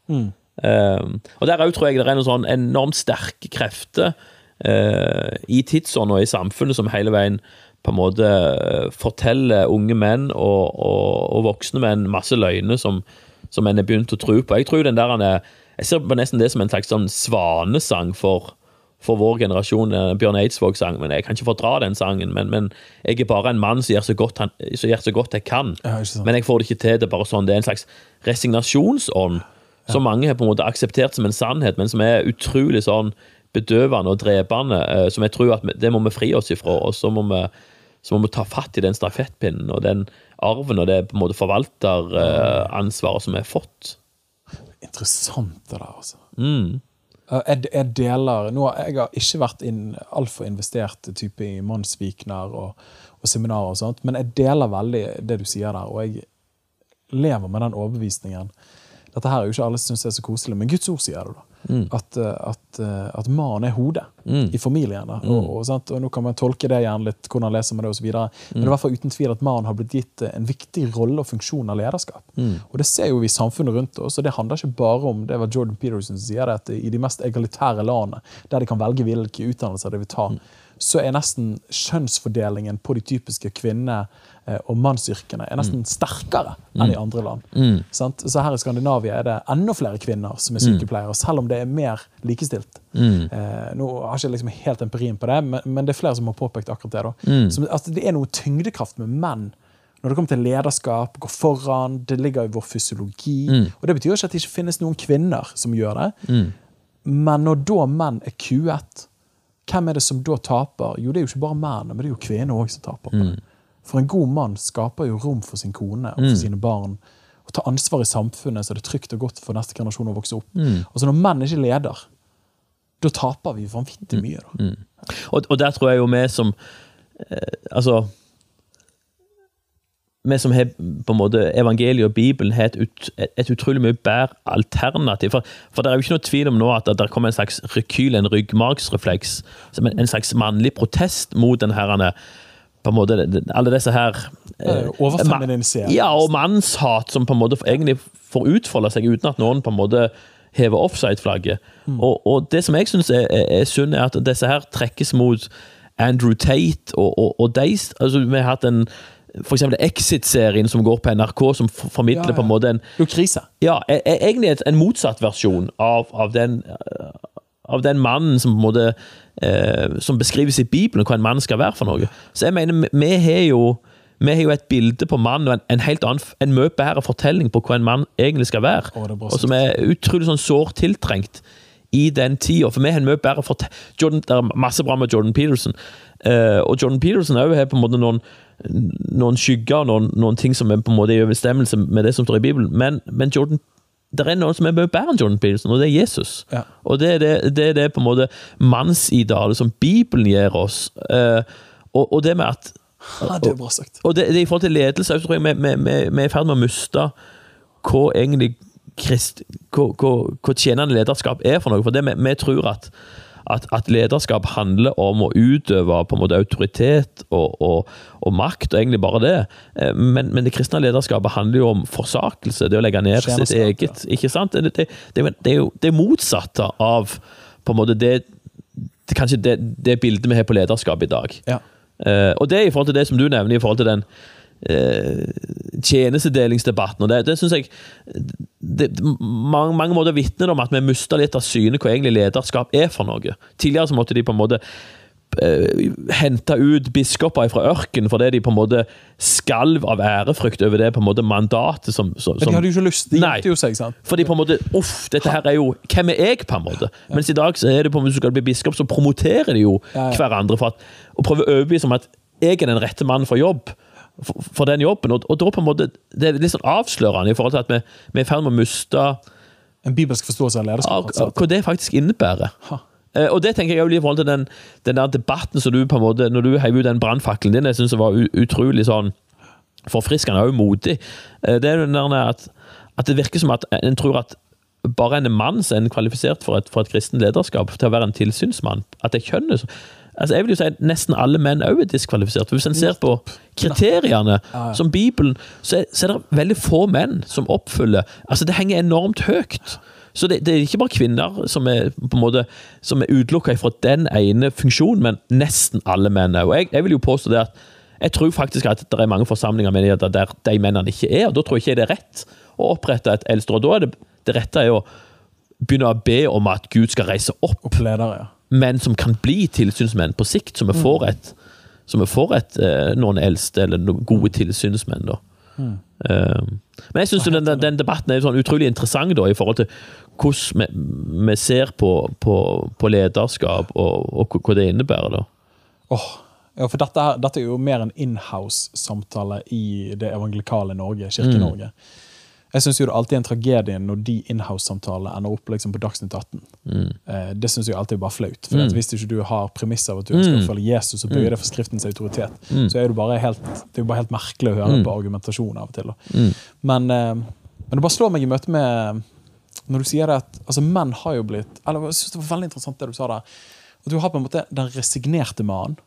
Eh, og der òg tror jeg det er noen sånn enormt sterke krefter eh, i tidsånden og i samfunnet som hele veien på en måte eh, forteller unge menn og, og, og voksne menn masse løgner som, som en er begynt å tro på. Jeg tror den der han er, jeg ser på nesten det som en slags sånn svanesang for, for vår generasjon. eh, Bjørn Eidsvåg sang, men jeg kan ikke fordra den sangen. Men, men jeg er bare en mann som gjør så godt, han, som gjør så godt jeg kan. Ja. Men jeg får det ikke til. Det er bare sånn, det er en slags resignasjonsånd som mange har på en måte akseptert som en sannhet, men som er utrolig sånn bedøvende og drepende, eh, som jeg tror at vi- det må vi fri oss ifra. Og så må vi, så må vi ta fatt i den stafettpinnen og den arven og det på en måte forvalteransvaret som vi har fått. Interessant det der, altså. Mm. Eh, Jeg, jeg deler nå, Jeg har ikke vært inn, altfor investert type i mannsvikner og, og seminarer, og sånt, men jeg deler veldig det du sier der. Og jeg lever med den overbevisningen. Dette her er jo ikke alle som syns er så koselig, men Guds ord sier det. da. At, eh, at, eh, at mannen er hodet i familien. Da. Og, og, og Nå kan man tolke det igjen litt, hvordan leser man det osv. Men det er i hvert fall uten tvil at mannen har blitt gitt eh, en viktig rolle og funksjon av lederskap. Og det ser jo vi i samfunnet rundt oss, og det handler ikke bare om det var Jordan Peterson som sier det, at i de mest egalitære landene, der de kan velge hvilke utdannelser de vil ta, så er nesten kjønnsfordelingen på de typiske kvinne- eh, og mannsyrkene er nesten sterkere enn i andre land. Sant? Så her i Skandinavia er det enda flere kvinner som er sykepleiere, selv om det er mer likestilt. Eh, nå har jeg ikke liksom helt empirien på det, men, men det er flere som har påpekt akkurat det. da. Som, altså, det er noe tyngdekraft med menn når det kommer til lederskap, gå foran, det ligger i vår fysiologi. Og det betyr ikke at det ikke finnes noen kvinner som gjør det. Men når da menn er kuet, hvem er det som da taper? Jo, det er jo ikke bare mennene, men det er jo kvinner òg som taper. på det. For en god mann skaper jo rom for sin kone og for sine barn. Og tar ansvar i samfunnet så det er trygt og godt for neste generasjon å vokse opp. Og så når menn ikke leder, da taper vi vanvittig mye. da. Og, og der tror jeg jo vi som eh, Altså Vi som har på en måte evangeliet og Bibelen, har et, ut, et utrolig mye bedre alternativ. For, for det er jo ikke noe tvil om nå at det kommer en slags rekyl, en ryggmargsrefleks, som en, en slags mannlig protest mot den herrene på en måte, alle disse her Eh, overfeminisering. Ja, og mannshat som på en måte egentlig får utfolde seg uten at noen på en måte hever offside-flagget. Og, og det som jeg syns er, er, er synd, er at disse her trekkes mot Andrew Tate og, og, og de altså, Vi har hatt en eksempel Exit-serien som går på NRK, som formidler Ja, ja. på en måte en jo krise. ja, er, er egentlig en motsatt versjon av, av, den, av den mannen som på en måte eh, Som beskrives i Bibelen, hva en mann skal være for noe. Så jeg mener, vi- har jo Vi har jo et bilde på mannen og en, en helt annen, en mye bedre fortelling på hva en mann egentlig skal være. Å, og som er utrolig sånn sårt tiltrengt i den tida. For vi har en mye bedre Jordan, Det er masse bra med Jordan Peterson. uh, og Jordan Peterson også har på en måte noen, noen skygger, noen, noen ting som er på en måte i overstemmelse med det som står i Bibelen. Men, men Jordan det er noen som er mye bedre enn Jordan Peterson, og det er Jesus. Ja. Og det er det, det, er det på en måte mannsidealet som Bibelen gir oss. Eh, og, og det med at Ja, det er bra sagt. og det, det er i forhold til ledelse, så tror jeg vi, vi, vi, vi er i ferd med å miste hva egentlig krist, hva, hva, hva tjenende lederskap er for noe. For det, vi, vi tror at, at, at lederskap handler om å utøve på en måte autoritet og, og, og makt, og egentlig bare det. Eh, Men, men det kristne lederskapet handler jo om forsakelse, det å legge ned sitt eget. Ikke sant? Det, det, det, er jo- det motsatte av på en måte det, kanskje det, det bildet vi har på lederskap i dag. Ja. Eh, og det i forhold til det som du nevner, i forhold til den tjenestedelingsdebatten. og Det, det synes jeg det, mange, mange måter vitner om at vi mister litt av synet hva egentlig lederskap er for noe. Tidligere så måtte de på en måte uh, hente ut biskoper fra ørken fordi de på en måte skalv av ærefrykt over det på en måte mandatet som, som, Men de hadde jo ikke lyst. De Nei. jo seg, sant? fordi på en måte, uff, dette her er jo Hvem er jeg, på en måte? Mens i dag så er det på en måte, skal bli biskop, så promoterer de jo Ja, ja. hverandre for at, og prøver å overbevise om at jeg er den rette mannen for jobb. For, for den jobben. Og, og da på en måte, Det er litt sånn avslørende i forhold til at vi, vi er i ferd med å miste En bibelsk forståelse av lederskap. hva det faktisk innebærer. Ha. Eh, Og det tenker jeg også i forhold til den, den der debatten som du på en måte, når du heiv ut den brannfakkelen din, jeg synes det var utrolig sånn forfriskende og modig. Eh, Det er den der at, at det virker som at en tror at bare en mann som er kvalifisert for et, for et kristent lederskap, til å være en tilsynsmann, at det er kjønnet Altså jeg vil jo si at Nesten alle menn også er diskvalifisert. Hvis en ser på kriteriene som Bibelen, så er, så er det veldig få menn som oppfyller Altså Det henger enormt høyt. Så det, det er ikke bare kvinner som er på en måte Som er utelukka fra den ene funksjonen, men nesten alle menn òg. Jeg, jeg vil jo påstå det at jeg tror faktisk at det er mange forsamlinger der de mennene ikke er, og da tror jeg ikke det er rett å opprette et eldsteråd. Da er det, det rette er å begynne å be om at Gud skal reise opp ledere, ja. men som kan bli tilsynsmenn på sikt, så vi får et, vi får et eh, noen eldste eller noen gode tilsynsmenn. da. Eh, men jeg syns den, den, den debatten er sånn utrolig interessant da, i forhold til hvordan vi, vi ser på, på, på lederskap og, og hva det innebærer. da. Oh, ja, for dette, dette er jo mer en inhouse-samtale i det evangelikale Norge, Kirke-Norge. Jeg syns det alltid er en tragedie når de inhouse-samtalene ender opp liksom på Dagsnytt 18. Mm. det syns jeg alltid er bare flaut. For at hvis ikke du har premisser av at du ønsker å følge Jesus og bøye det for Skriftens autoritet, så er det, bare helt, det er bare helt merkelig å høre på argumentasjon av og til. Men, eh, men det bare slår meg i møte med Når du sier det at altså, menn har jo blitt Eller jeg synes det var veldig interessant det du sa der. At du har på en måte den resignerte mannen,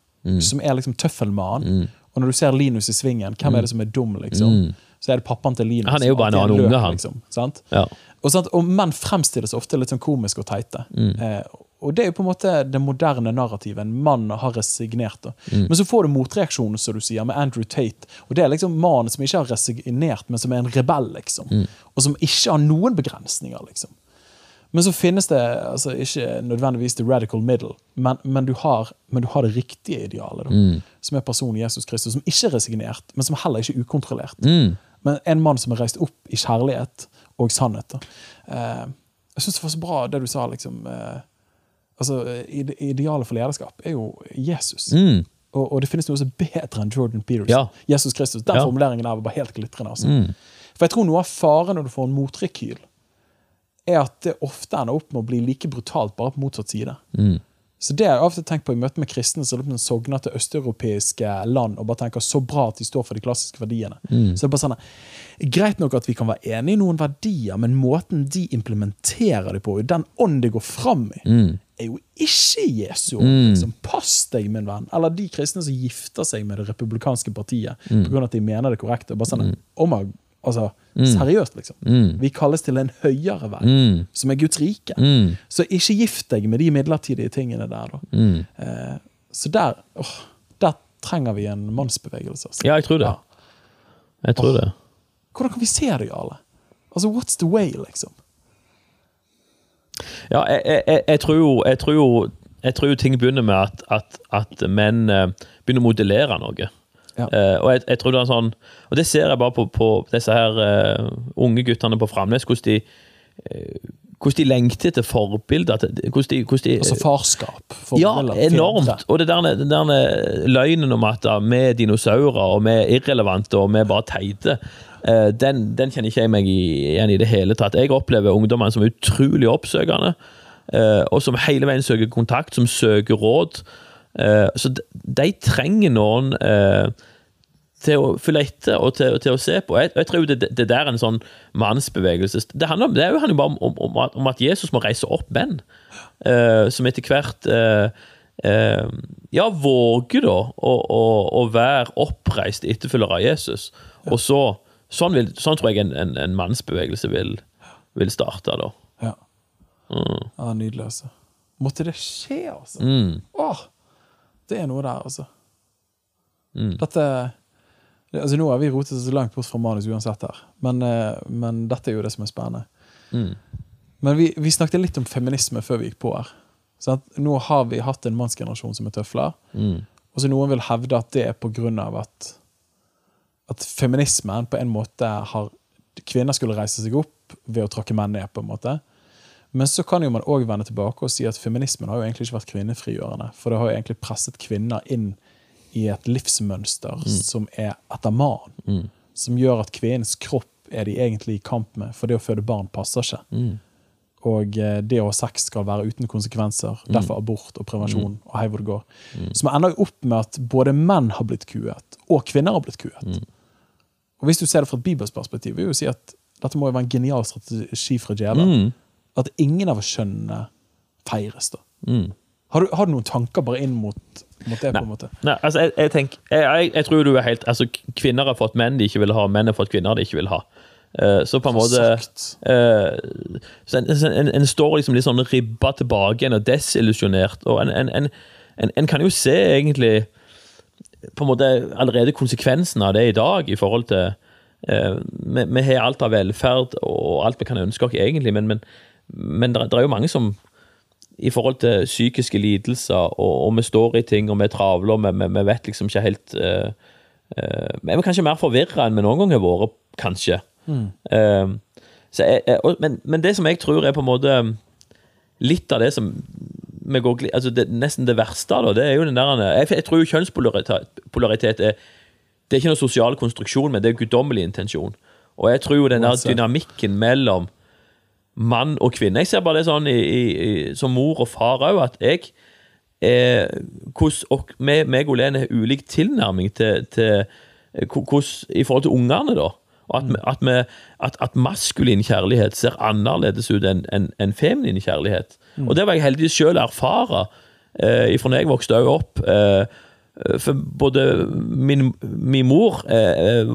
som er liksom tøffelmannen. Og når du ser Linus i svingen, hvem er det som er dum, liksom? Så er det pappaen til Linus. Han er jo bare en annen unge, han. Liksom, sant? Ja. Og, sant? og menn fremstilles ofte litt sånn komisk og teite. Eh, og det er jo på en måte det moderne narrativet. En mann har resignert. Mm. Men så får du motreaksjonen, som du sier, med Andrew Tate. Og det er liksom mannen som ikke har resignert, men som er en rebell, liksom. Og som ikke har noen begrensninger, liksom. Men så finnes det altså, ikke nødvendigvis the radical middle, men, men, du, har, men du har det riktige idealet, da, som er personen Jesus Kristus, som ikke er resignert, men som heller ikke er ukontrollert. Men en mann som er reist opp i kjærlighet og sannhet. Eh, jeg syns det var så bra det du sa, liksom. Eh, altså, ide- Idealet for lederskap er jo Jesus. Og, og det finnes noe som er bedre enn Jordan Peterson. Ja. Jesus Kristus. Den Ja. formuleringen der var bare helt glitrende. Altså. For jeg tror noe av faren når du får en motrekyl, er at det ofte ender opp med å bli like brutalt, bare på motsatt side. Så det har jeg ofte tenkt på i møte med kristne som sogner til østeuropeiske land og bare tenker så bra at de står for de klassiske verdiene. Så det er bare sånn Greit nok at vi kan være enige i noen verdier, men måten de implementerer det på, den ånd de går fram i, er jo ikke Jesu Mm. Liksom. Pass deg, min venn. Eller de kristne som gifter seg med det republikanske partiet på grunn av at de mener det korrekte. Bare sånn, oh my, altså, Seriøst, liksom. Vi kalles til en høyere vei, som er Guds rike. Så ikke gift deg med de midlertidige tingene der. Da. Eh, så der, åh, der trenger vi en mannsbevegelse. Altså. ja, jeg tror det. Jeg tror det. Hvordan kan vi se det, Jarle? Altså, what's the way, liksom? Ja, jeg, jeg, jeg, tror jo, jeg, tror jo, jeg tror jo ting begynner med at, at, at menn eh, begynner å modellere noe. Ja. Eh, og jeg, jeg tror det er sånn Og det ser jeg bare på, på disse her uh, unge guttene på Framnes, hvordan de uh, hvordan de lengter etter forbilder. Hvordan de, hvordan de Altså farskap. ja, enormt. Og det der, den der løgnen om at vi er dinosaurer, og vi er irrelevante, og vi er bare teite, den, den kjenner ikke jeg meg igjen i det hele tatt. Jeg opplever ungdommene som utrolig oppsøkende, og som hele veien søker kontakt, som søker råd. Eh, Så de, trenger noen eh, til å følge etter og til, til å se på. Jeg, jeg tror det, det der er en sånn mannsbevegelse. Det, handler, om- det er handler jo bare om, om, om, at, Jesus må reise opp menn, eh, som etter hvert ja, våger da å, å, å være oppreist etterfølger av Jesus. Og så, sånn, vil, sånn tror jeg en, en, en mannsbevegelse vil, vil starte. da. Ja. ja, nydelig, altså. Måtte det skje, altså? Mm. Åh, det er noe der, altså. Mm. Dette det, altså Nå har vi rotet oss langt bort fra manus uansett her, men, eh, men dette er jo det som er spennende. Mm. Men vi, vi snakket litt om feminisme før vi gikk på her. Sånn nå har vi hatt en mannsgenerasjon som er tøfler, Mm. og så noen vil hevde at det er av at, at feminismen på en måte har Kvinner skulle reise seg opp ved å tråkke menn ned, på en måte. Men så kan jo man òg vende tilbake og si at feminismen har jo egentlig ikke vært kvinnefrigjørende. For det har jo egentlig presset kvinner inn i et livsmønster som er etter mannen. Som gjør at kvinnens kropp er de egentlig i kamp med, for det å føde barn passer ikke. Og eh, det å ha sex skal være uten konsekvenser. Derfor abort og prevensjon og hei hvor det går. Så man ender jo opp med at både menn har blitt kuet, og kvinner har blitt kuet. Og hvis du ser det fra et bibelsk perspektiv, vil jeg jo si at dette må jo være en genial strategi fra djevelen. At ingen av kjønnene feires. da. Har, du, har du noen tanker bare inn mot, mot det? på en måte? Nei, altså, jeg, jeg, tenker, jeg, jeg, tror du er helt altså, Kvinner har fått menn de ikke vil ha, menn har fått kvinner de ikke vil ha. Uh, så på en måte eh, så en, en, en står liksom litt sånn ribba tilbake igjen og desillusjonert. Og en, en, en, en, en kan jo se egentlig på en måte allerede konsekvensen av det i dag, i forhold til uh, vi, vi har alt av velferd og alt vi kan ønske oss egentlig, men, men, men det, er jo mange som i forhold til psykiske lidelser, og, og vi står i ting, og vi er travle, og vi, vi, vet liksom ikke helt uh, uh, Vi er kanskje mer forvirra enn vi noen gang har vært, kanskje. Eh, så jeg, jeg, og, men, men det som jeg tror er på en måte litt av det som vi går, glipp altså det, Nesten det verste, da, det er jo den der Jeg, jeg tror jo kjønnspolaritet polaritet er Det er ikke noe sosial konstruksjon, men det er guddommelig intensjon. Og jeg tror jo den der dynamikken mellom mann og kvinne Jeg ser bare det sånn i, i, som mor og far òg, at jeg eh, hvordan- og meg, og Lene har ulik tilnærming til, til eh, hvordan I forhold til ungene, da. Og at, at, vi, at, at maskulin kjærlighet ser annerledes ut enn en, en feminin kjærlighet. Og det var jeg heldigvis å erfare eh, fra da jeg vokste opp. Eh, for både min, min mor eh, eh,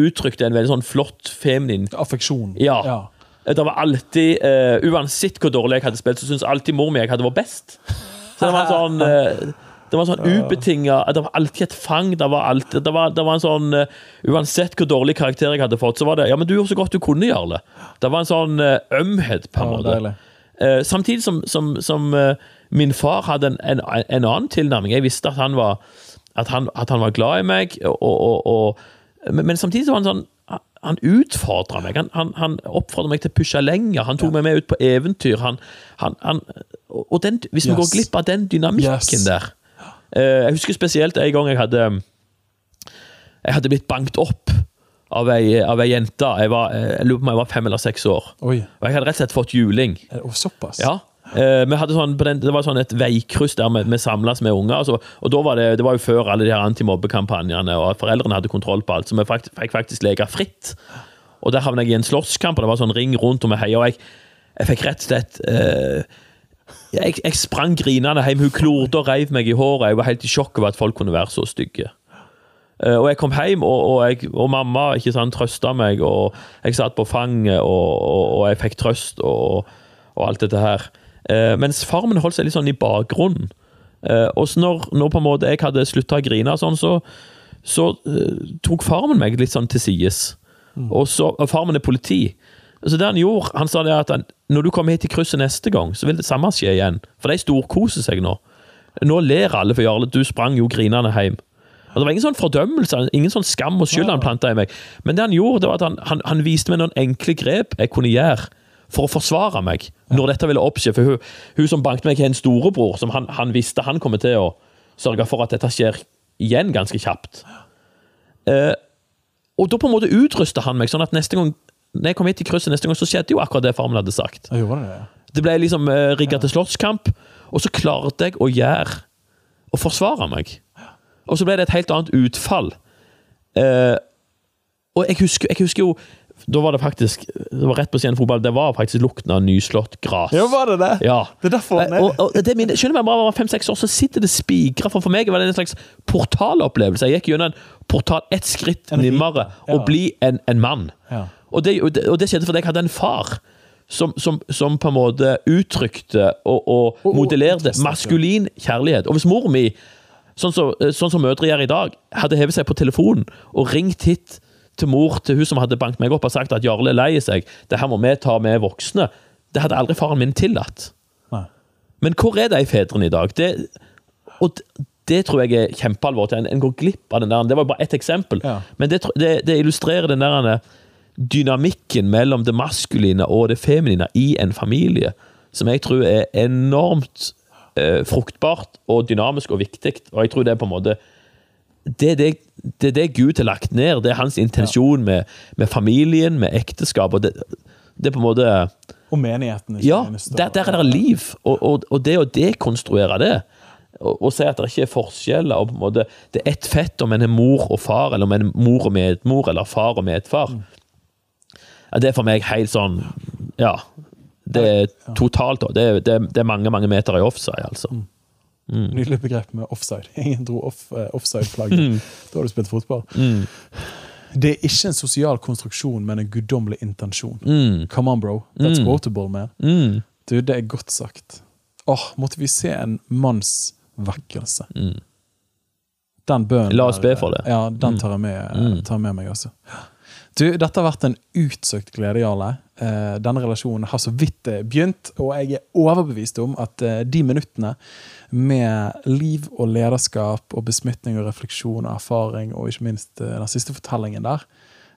uttrykte en veldig sånn flott feminin Affeksjon. Ja. Det var alltid, uh, Uansett hvor dårlig jeg hadde spilt, så syntes alltid mor mi jeg hadde vært best. Så det var en sånn uh, Det var sånn ubetinga Det var alltid et fang. Det var, alltid, det var, det var en sånn eh, Uansett hvor dårlig karakter jeg hadde fått, så var det Ja, men du gjorde så godt du kunne, Jarle. Det var en sånn eh, ømhet, på en måte. Eh, samtidig som, som, som uh, min far hadde en, en, en annen tilnærming. Jeg visste at han var, at han, at han var glad i meg, og, og, og, men, men samtidig så var han sånn han utfordra meg. Han, han, han oppfordra meg til å pushe lenger. Han tok meg med ut på eventyr. Han, og den, hvis vi Yes. går glipp av den dynamikken Yes. der eh, Jeg husker spesielt en gang jeg hadde Jeg hadde blitt banket opp av ei, av ei jente. Jeg, var, eh, jeg lurer på om jeg var fem eller seks år. Oi. Og jeg hadde rett og slett fått juling. Såpass? Ja. Eh, vi hadde sånn, den, det var sånn et veikryss der vi, vi samles med unger. Altså, og da var det, det var jo før alle de her antimobbekampanjene, og foreldrene hadde kontroll på alt. Så vi fakt, fikk faktisk leke fritt. Og der havnet jeg i en slåsskamp, og det var sånn ring rundt, og vi heia. Og jeg, jeg fikk rett og slett uh, jeg, jeg sprang grinende hjem. Hun klorde og reiv meg i håret. Jeg var helt i sjokk over at folk kunne være så stygge. Uh, og jeg kom hjem, og, og, jeg, og mamma ikke sant, trøsta meg, og jeg satt på fanget, og, og, jeg fikk trøst, og alt dette her. Eh, mens Farmen holdt seg litt sånn i bakgrunnen. Uh, og så når, når på en måte jeg hadde slutta å grine, sånn, så, så uh, tok Farmen meg litt sånn til sides. Og så, og far min er politi. Så det han gjorde, han sa det at han, når du kommer hit til krysset neste gang, så vil det samme skje igjen. For de storkoser seg nå. Nå ler alle for Jarle, du sprang jo grinende hjem. Og Det var ingen sånn fordømmelse, ingen sånn skam og skyld han planta i meg. Men det han gjorde, det var at han, han, han viste meg noen enkle grep jeg kunne gjøre for å forsvare meg når dette ville oppskje. For hun, hun som banket meg, er en storebror som han, han visste han kommer til å sørge for at dette skjer igjen ganske kjapt. Eh, og da på en måte utrusta han meg, sånn at neste gang når jeg kom hit i krysset neste gang, så skjedde jo akkurat det farmen hadde sagt. Det, ja. Det ble liksom eh, rigga til slåsskamp, og så klarte jeg å gjøre Å forsvare meg. Og så ble det et helt annet utfall. Eh, og jeg husker, jeg husker jo Da var det faktisk Det var rett på siden fotball. Det var faktisk lukten av nyslått gress. Ja, var det det? Ja. Det er derfor han er og, og det min, Skjønner du, bare var fem-seks år, så sitter det spikra. For, for meg var det en slags portalopplevelse. Jeg gikk gjennom en portal ett skritt nærmere Ja. og bli en, en mann. Ja. Og, det, og, det, og det skjedde fordi jeg hadde en far som, som, som på en måte uttrykte og, og Og- modellerte maskulin kjærlighet. Og hvis mor mi, sånn som, sånn som mødre gjør i dag, hadde hevet seg på telefonen og ringt hit til mor til hun som hadde banket meg opp og sagt at Jarle er lei seg, det her må vi ta med voksne, det hadde aldri faren min tillatt. Nei. Men hvor er de fedrene i dag? Det, og det, tror jeg er kjempealvorlig. En, en går glipp av den der. Det var bare ett eksempel. Ja. Men det, det, det illustrerer den der dynamikken mellom det maskuline og det feminine i en familie, som jeg tror er enormt eh, fruktbart og dynamisk og viktig. Og jeg tror det er på en måte det det, det, er det Gud har lagt ned. Det er hans intensjon med, med familien, med ekteskap. og det, det er på en måte Og menigheten. ikke ja, der, der er det liv. Og, og, og det å dekonstruere det, og, og si at det ikke er forskjeller og på en måte, Det er ett fett om en er mor og far, eller om en er mor og medmor, eller far og medfar. Ja, det er for meg helt sånn Ja. Det er totalt Det det det er mange mange meter i offside, altså. Nydelig begrep med offside. Ingen dro off, eh, offside-flagget. Mm. Da har du spilt fotball. Det er ikke en sosial konstruksjon, men en guddommelig intensjon. Come on, bro. That's quotable, man. Mm. Du, det er godt sagt. Åh, måtte vi se en manns vekkelse. Den bønnen Mm. La oss be for det. Mm. Ja, den tar jeg med, tar med meg også. Du, dette har vært en utsøkt glede, Jarle. Eh, denne relasjonen har så vidt eh, begynt, og jeg er overbevist om at eh, de minuttene med liv og lederskap og besmitning og refleksjon og erfaring, og ikke minst eh, den siste fortellingen der,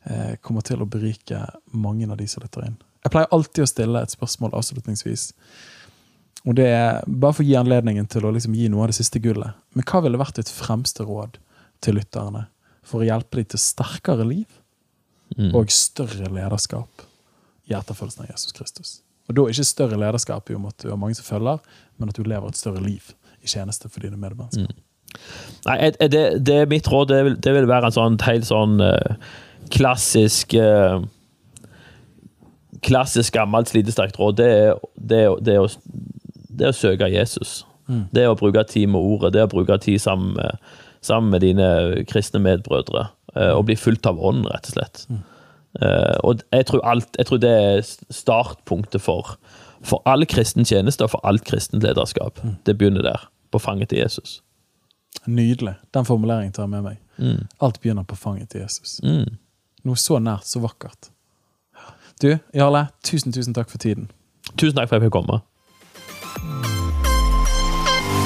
eh, kommer til å berike mange av de som lytter inn. Jeg pleier alltid å stille et spørsmål avslutningsvis. Og det er bare for å gi anledningen til å liksom gi noe av det siste gullet. Men hva ville vært ditt fremste råd til lytterne for å hjelpe dem til sterkere liv og større lederskap i etterfølgelsen av Jesus Kristus? Og da ikke større lederskap i og med at du har mange som følger, men at du lever et større liv i tjeneste for dine medmennesker. Nei, jeg- jeg- det, det er mitt råd. Det vil, det vil være en sånn helt sånn uh, klassisk uh, Klassisk, gammelt, slitesterkt råd. Det er, det, er, det, er å, det er å søke Jesus. Det er å bruke tid med ordet. Det er å bruke tid sammen med, sammen med dine kristne medbrødre. Uh, og bli fulgt av ånden, rett og slett. Eh, og jeg tror, alt, jeg tror det er startpunktet for, for all kristen tjeneste og for alt kristent lederskap. Det begynner der, på fanget til Jesus. Nydelig. Den formuleringen tar jeg med meg. Alt begynner på fanget til Jesus. Noe så nært, så vakkert. Du, Jarle, tusen, tusen takk for tiden. Tusen takk for at jeg fikk komme.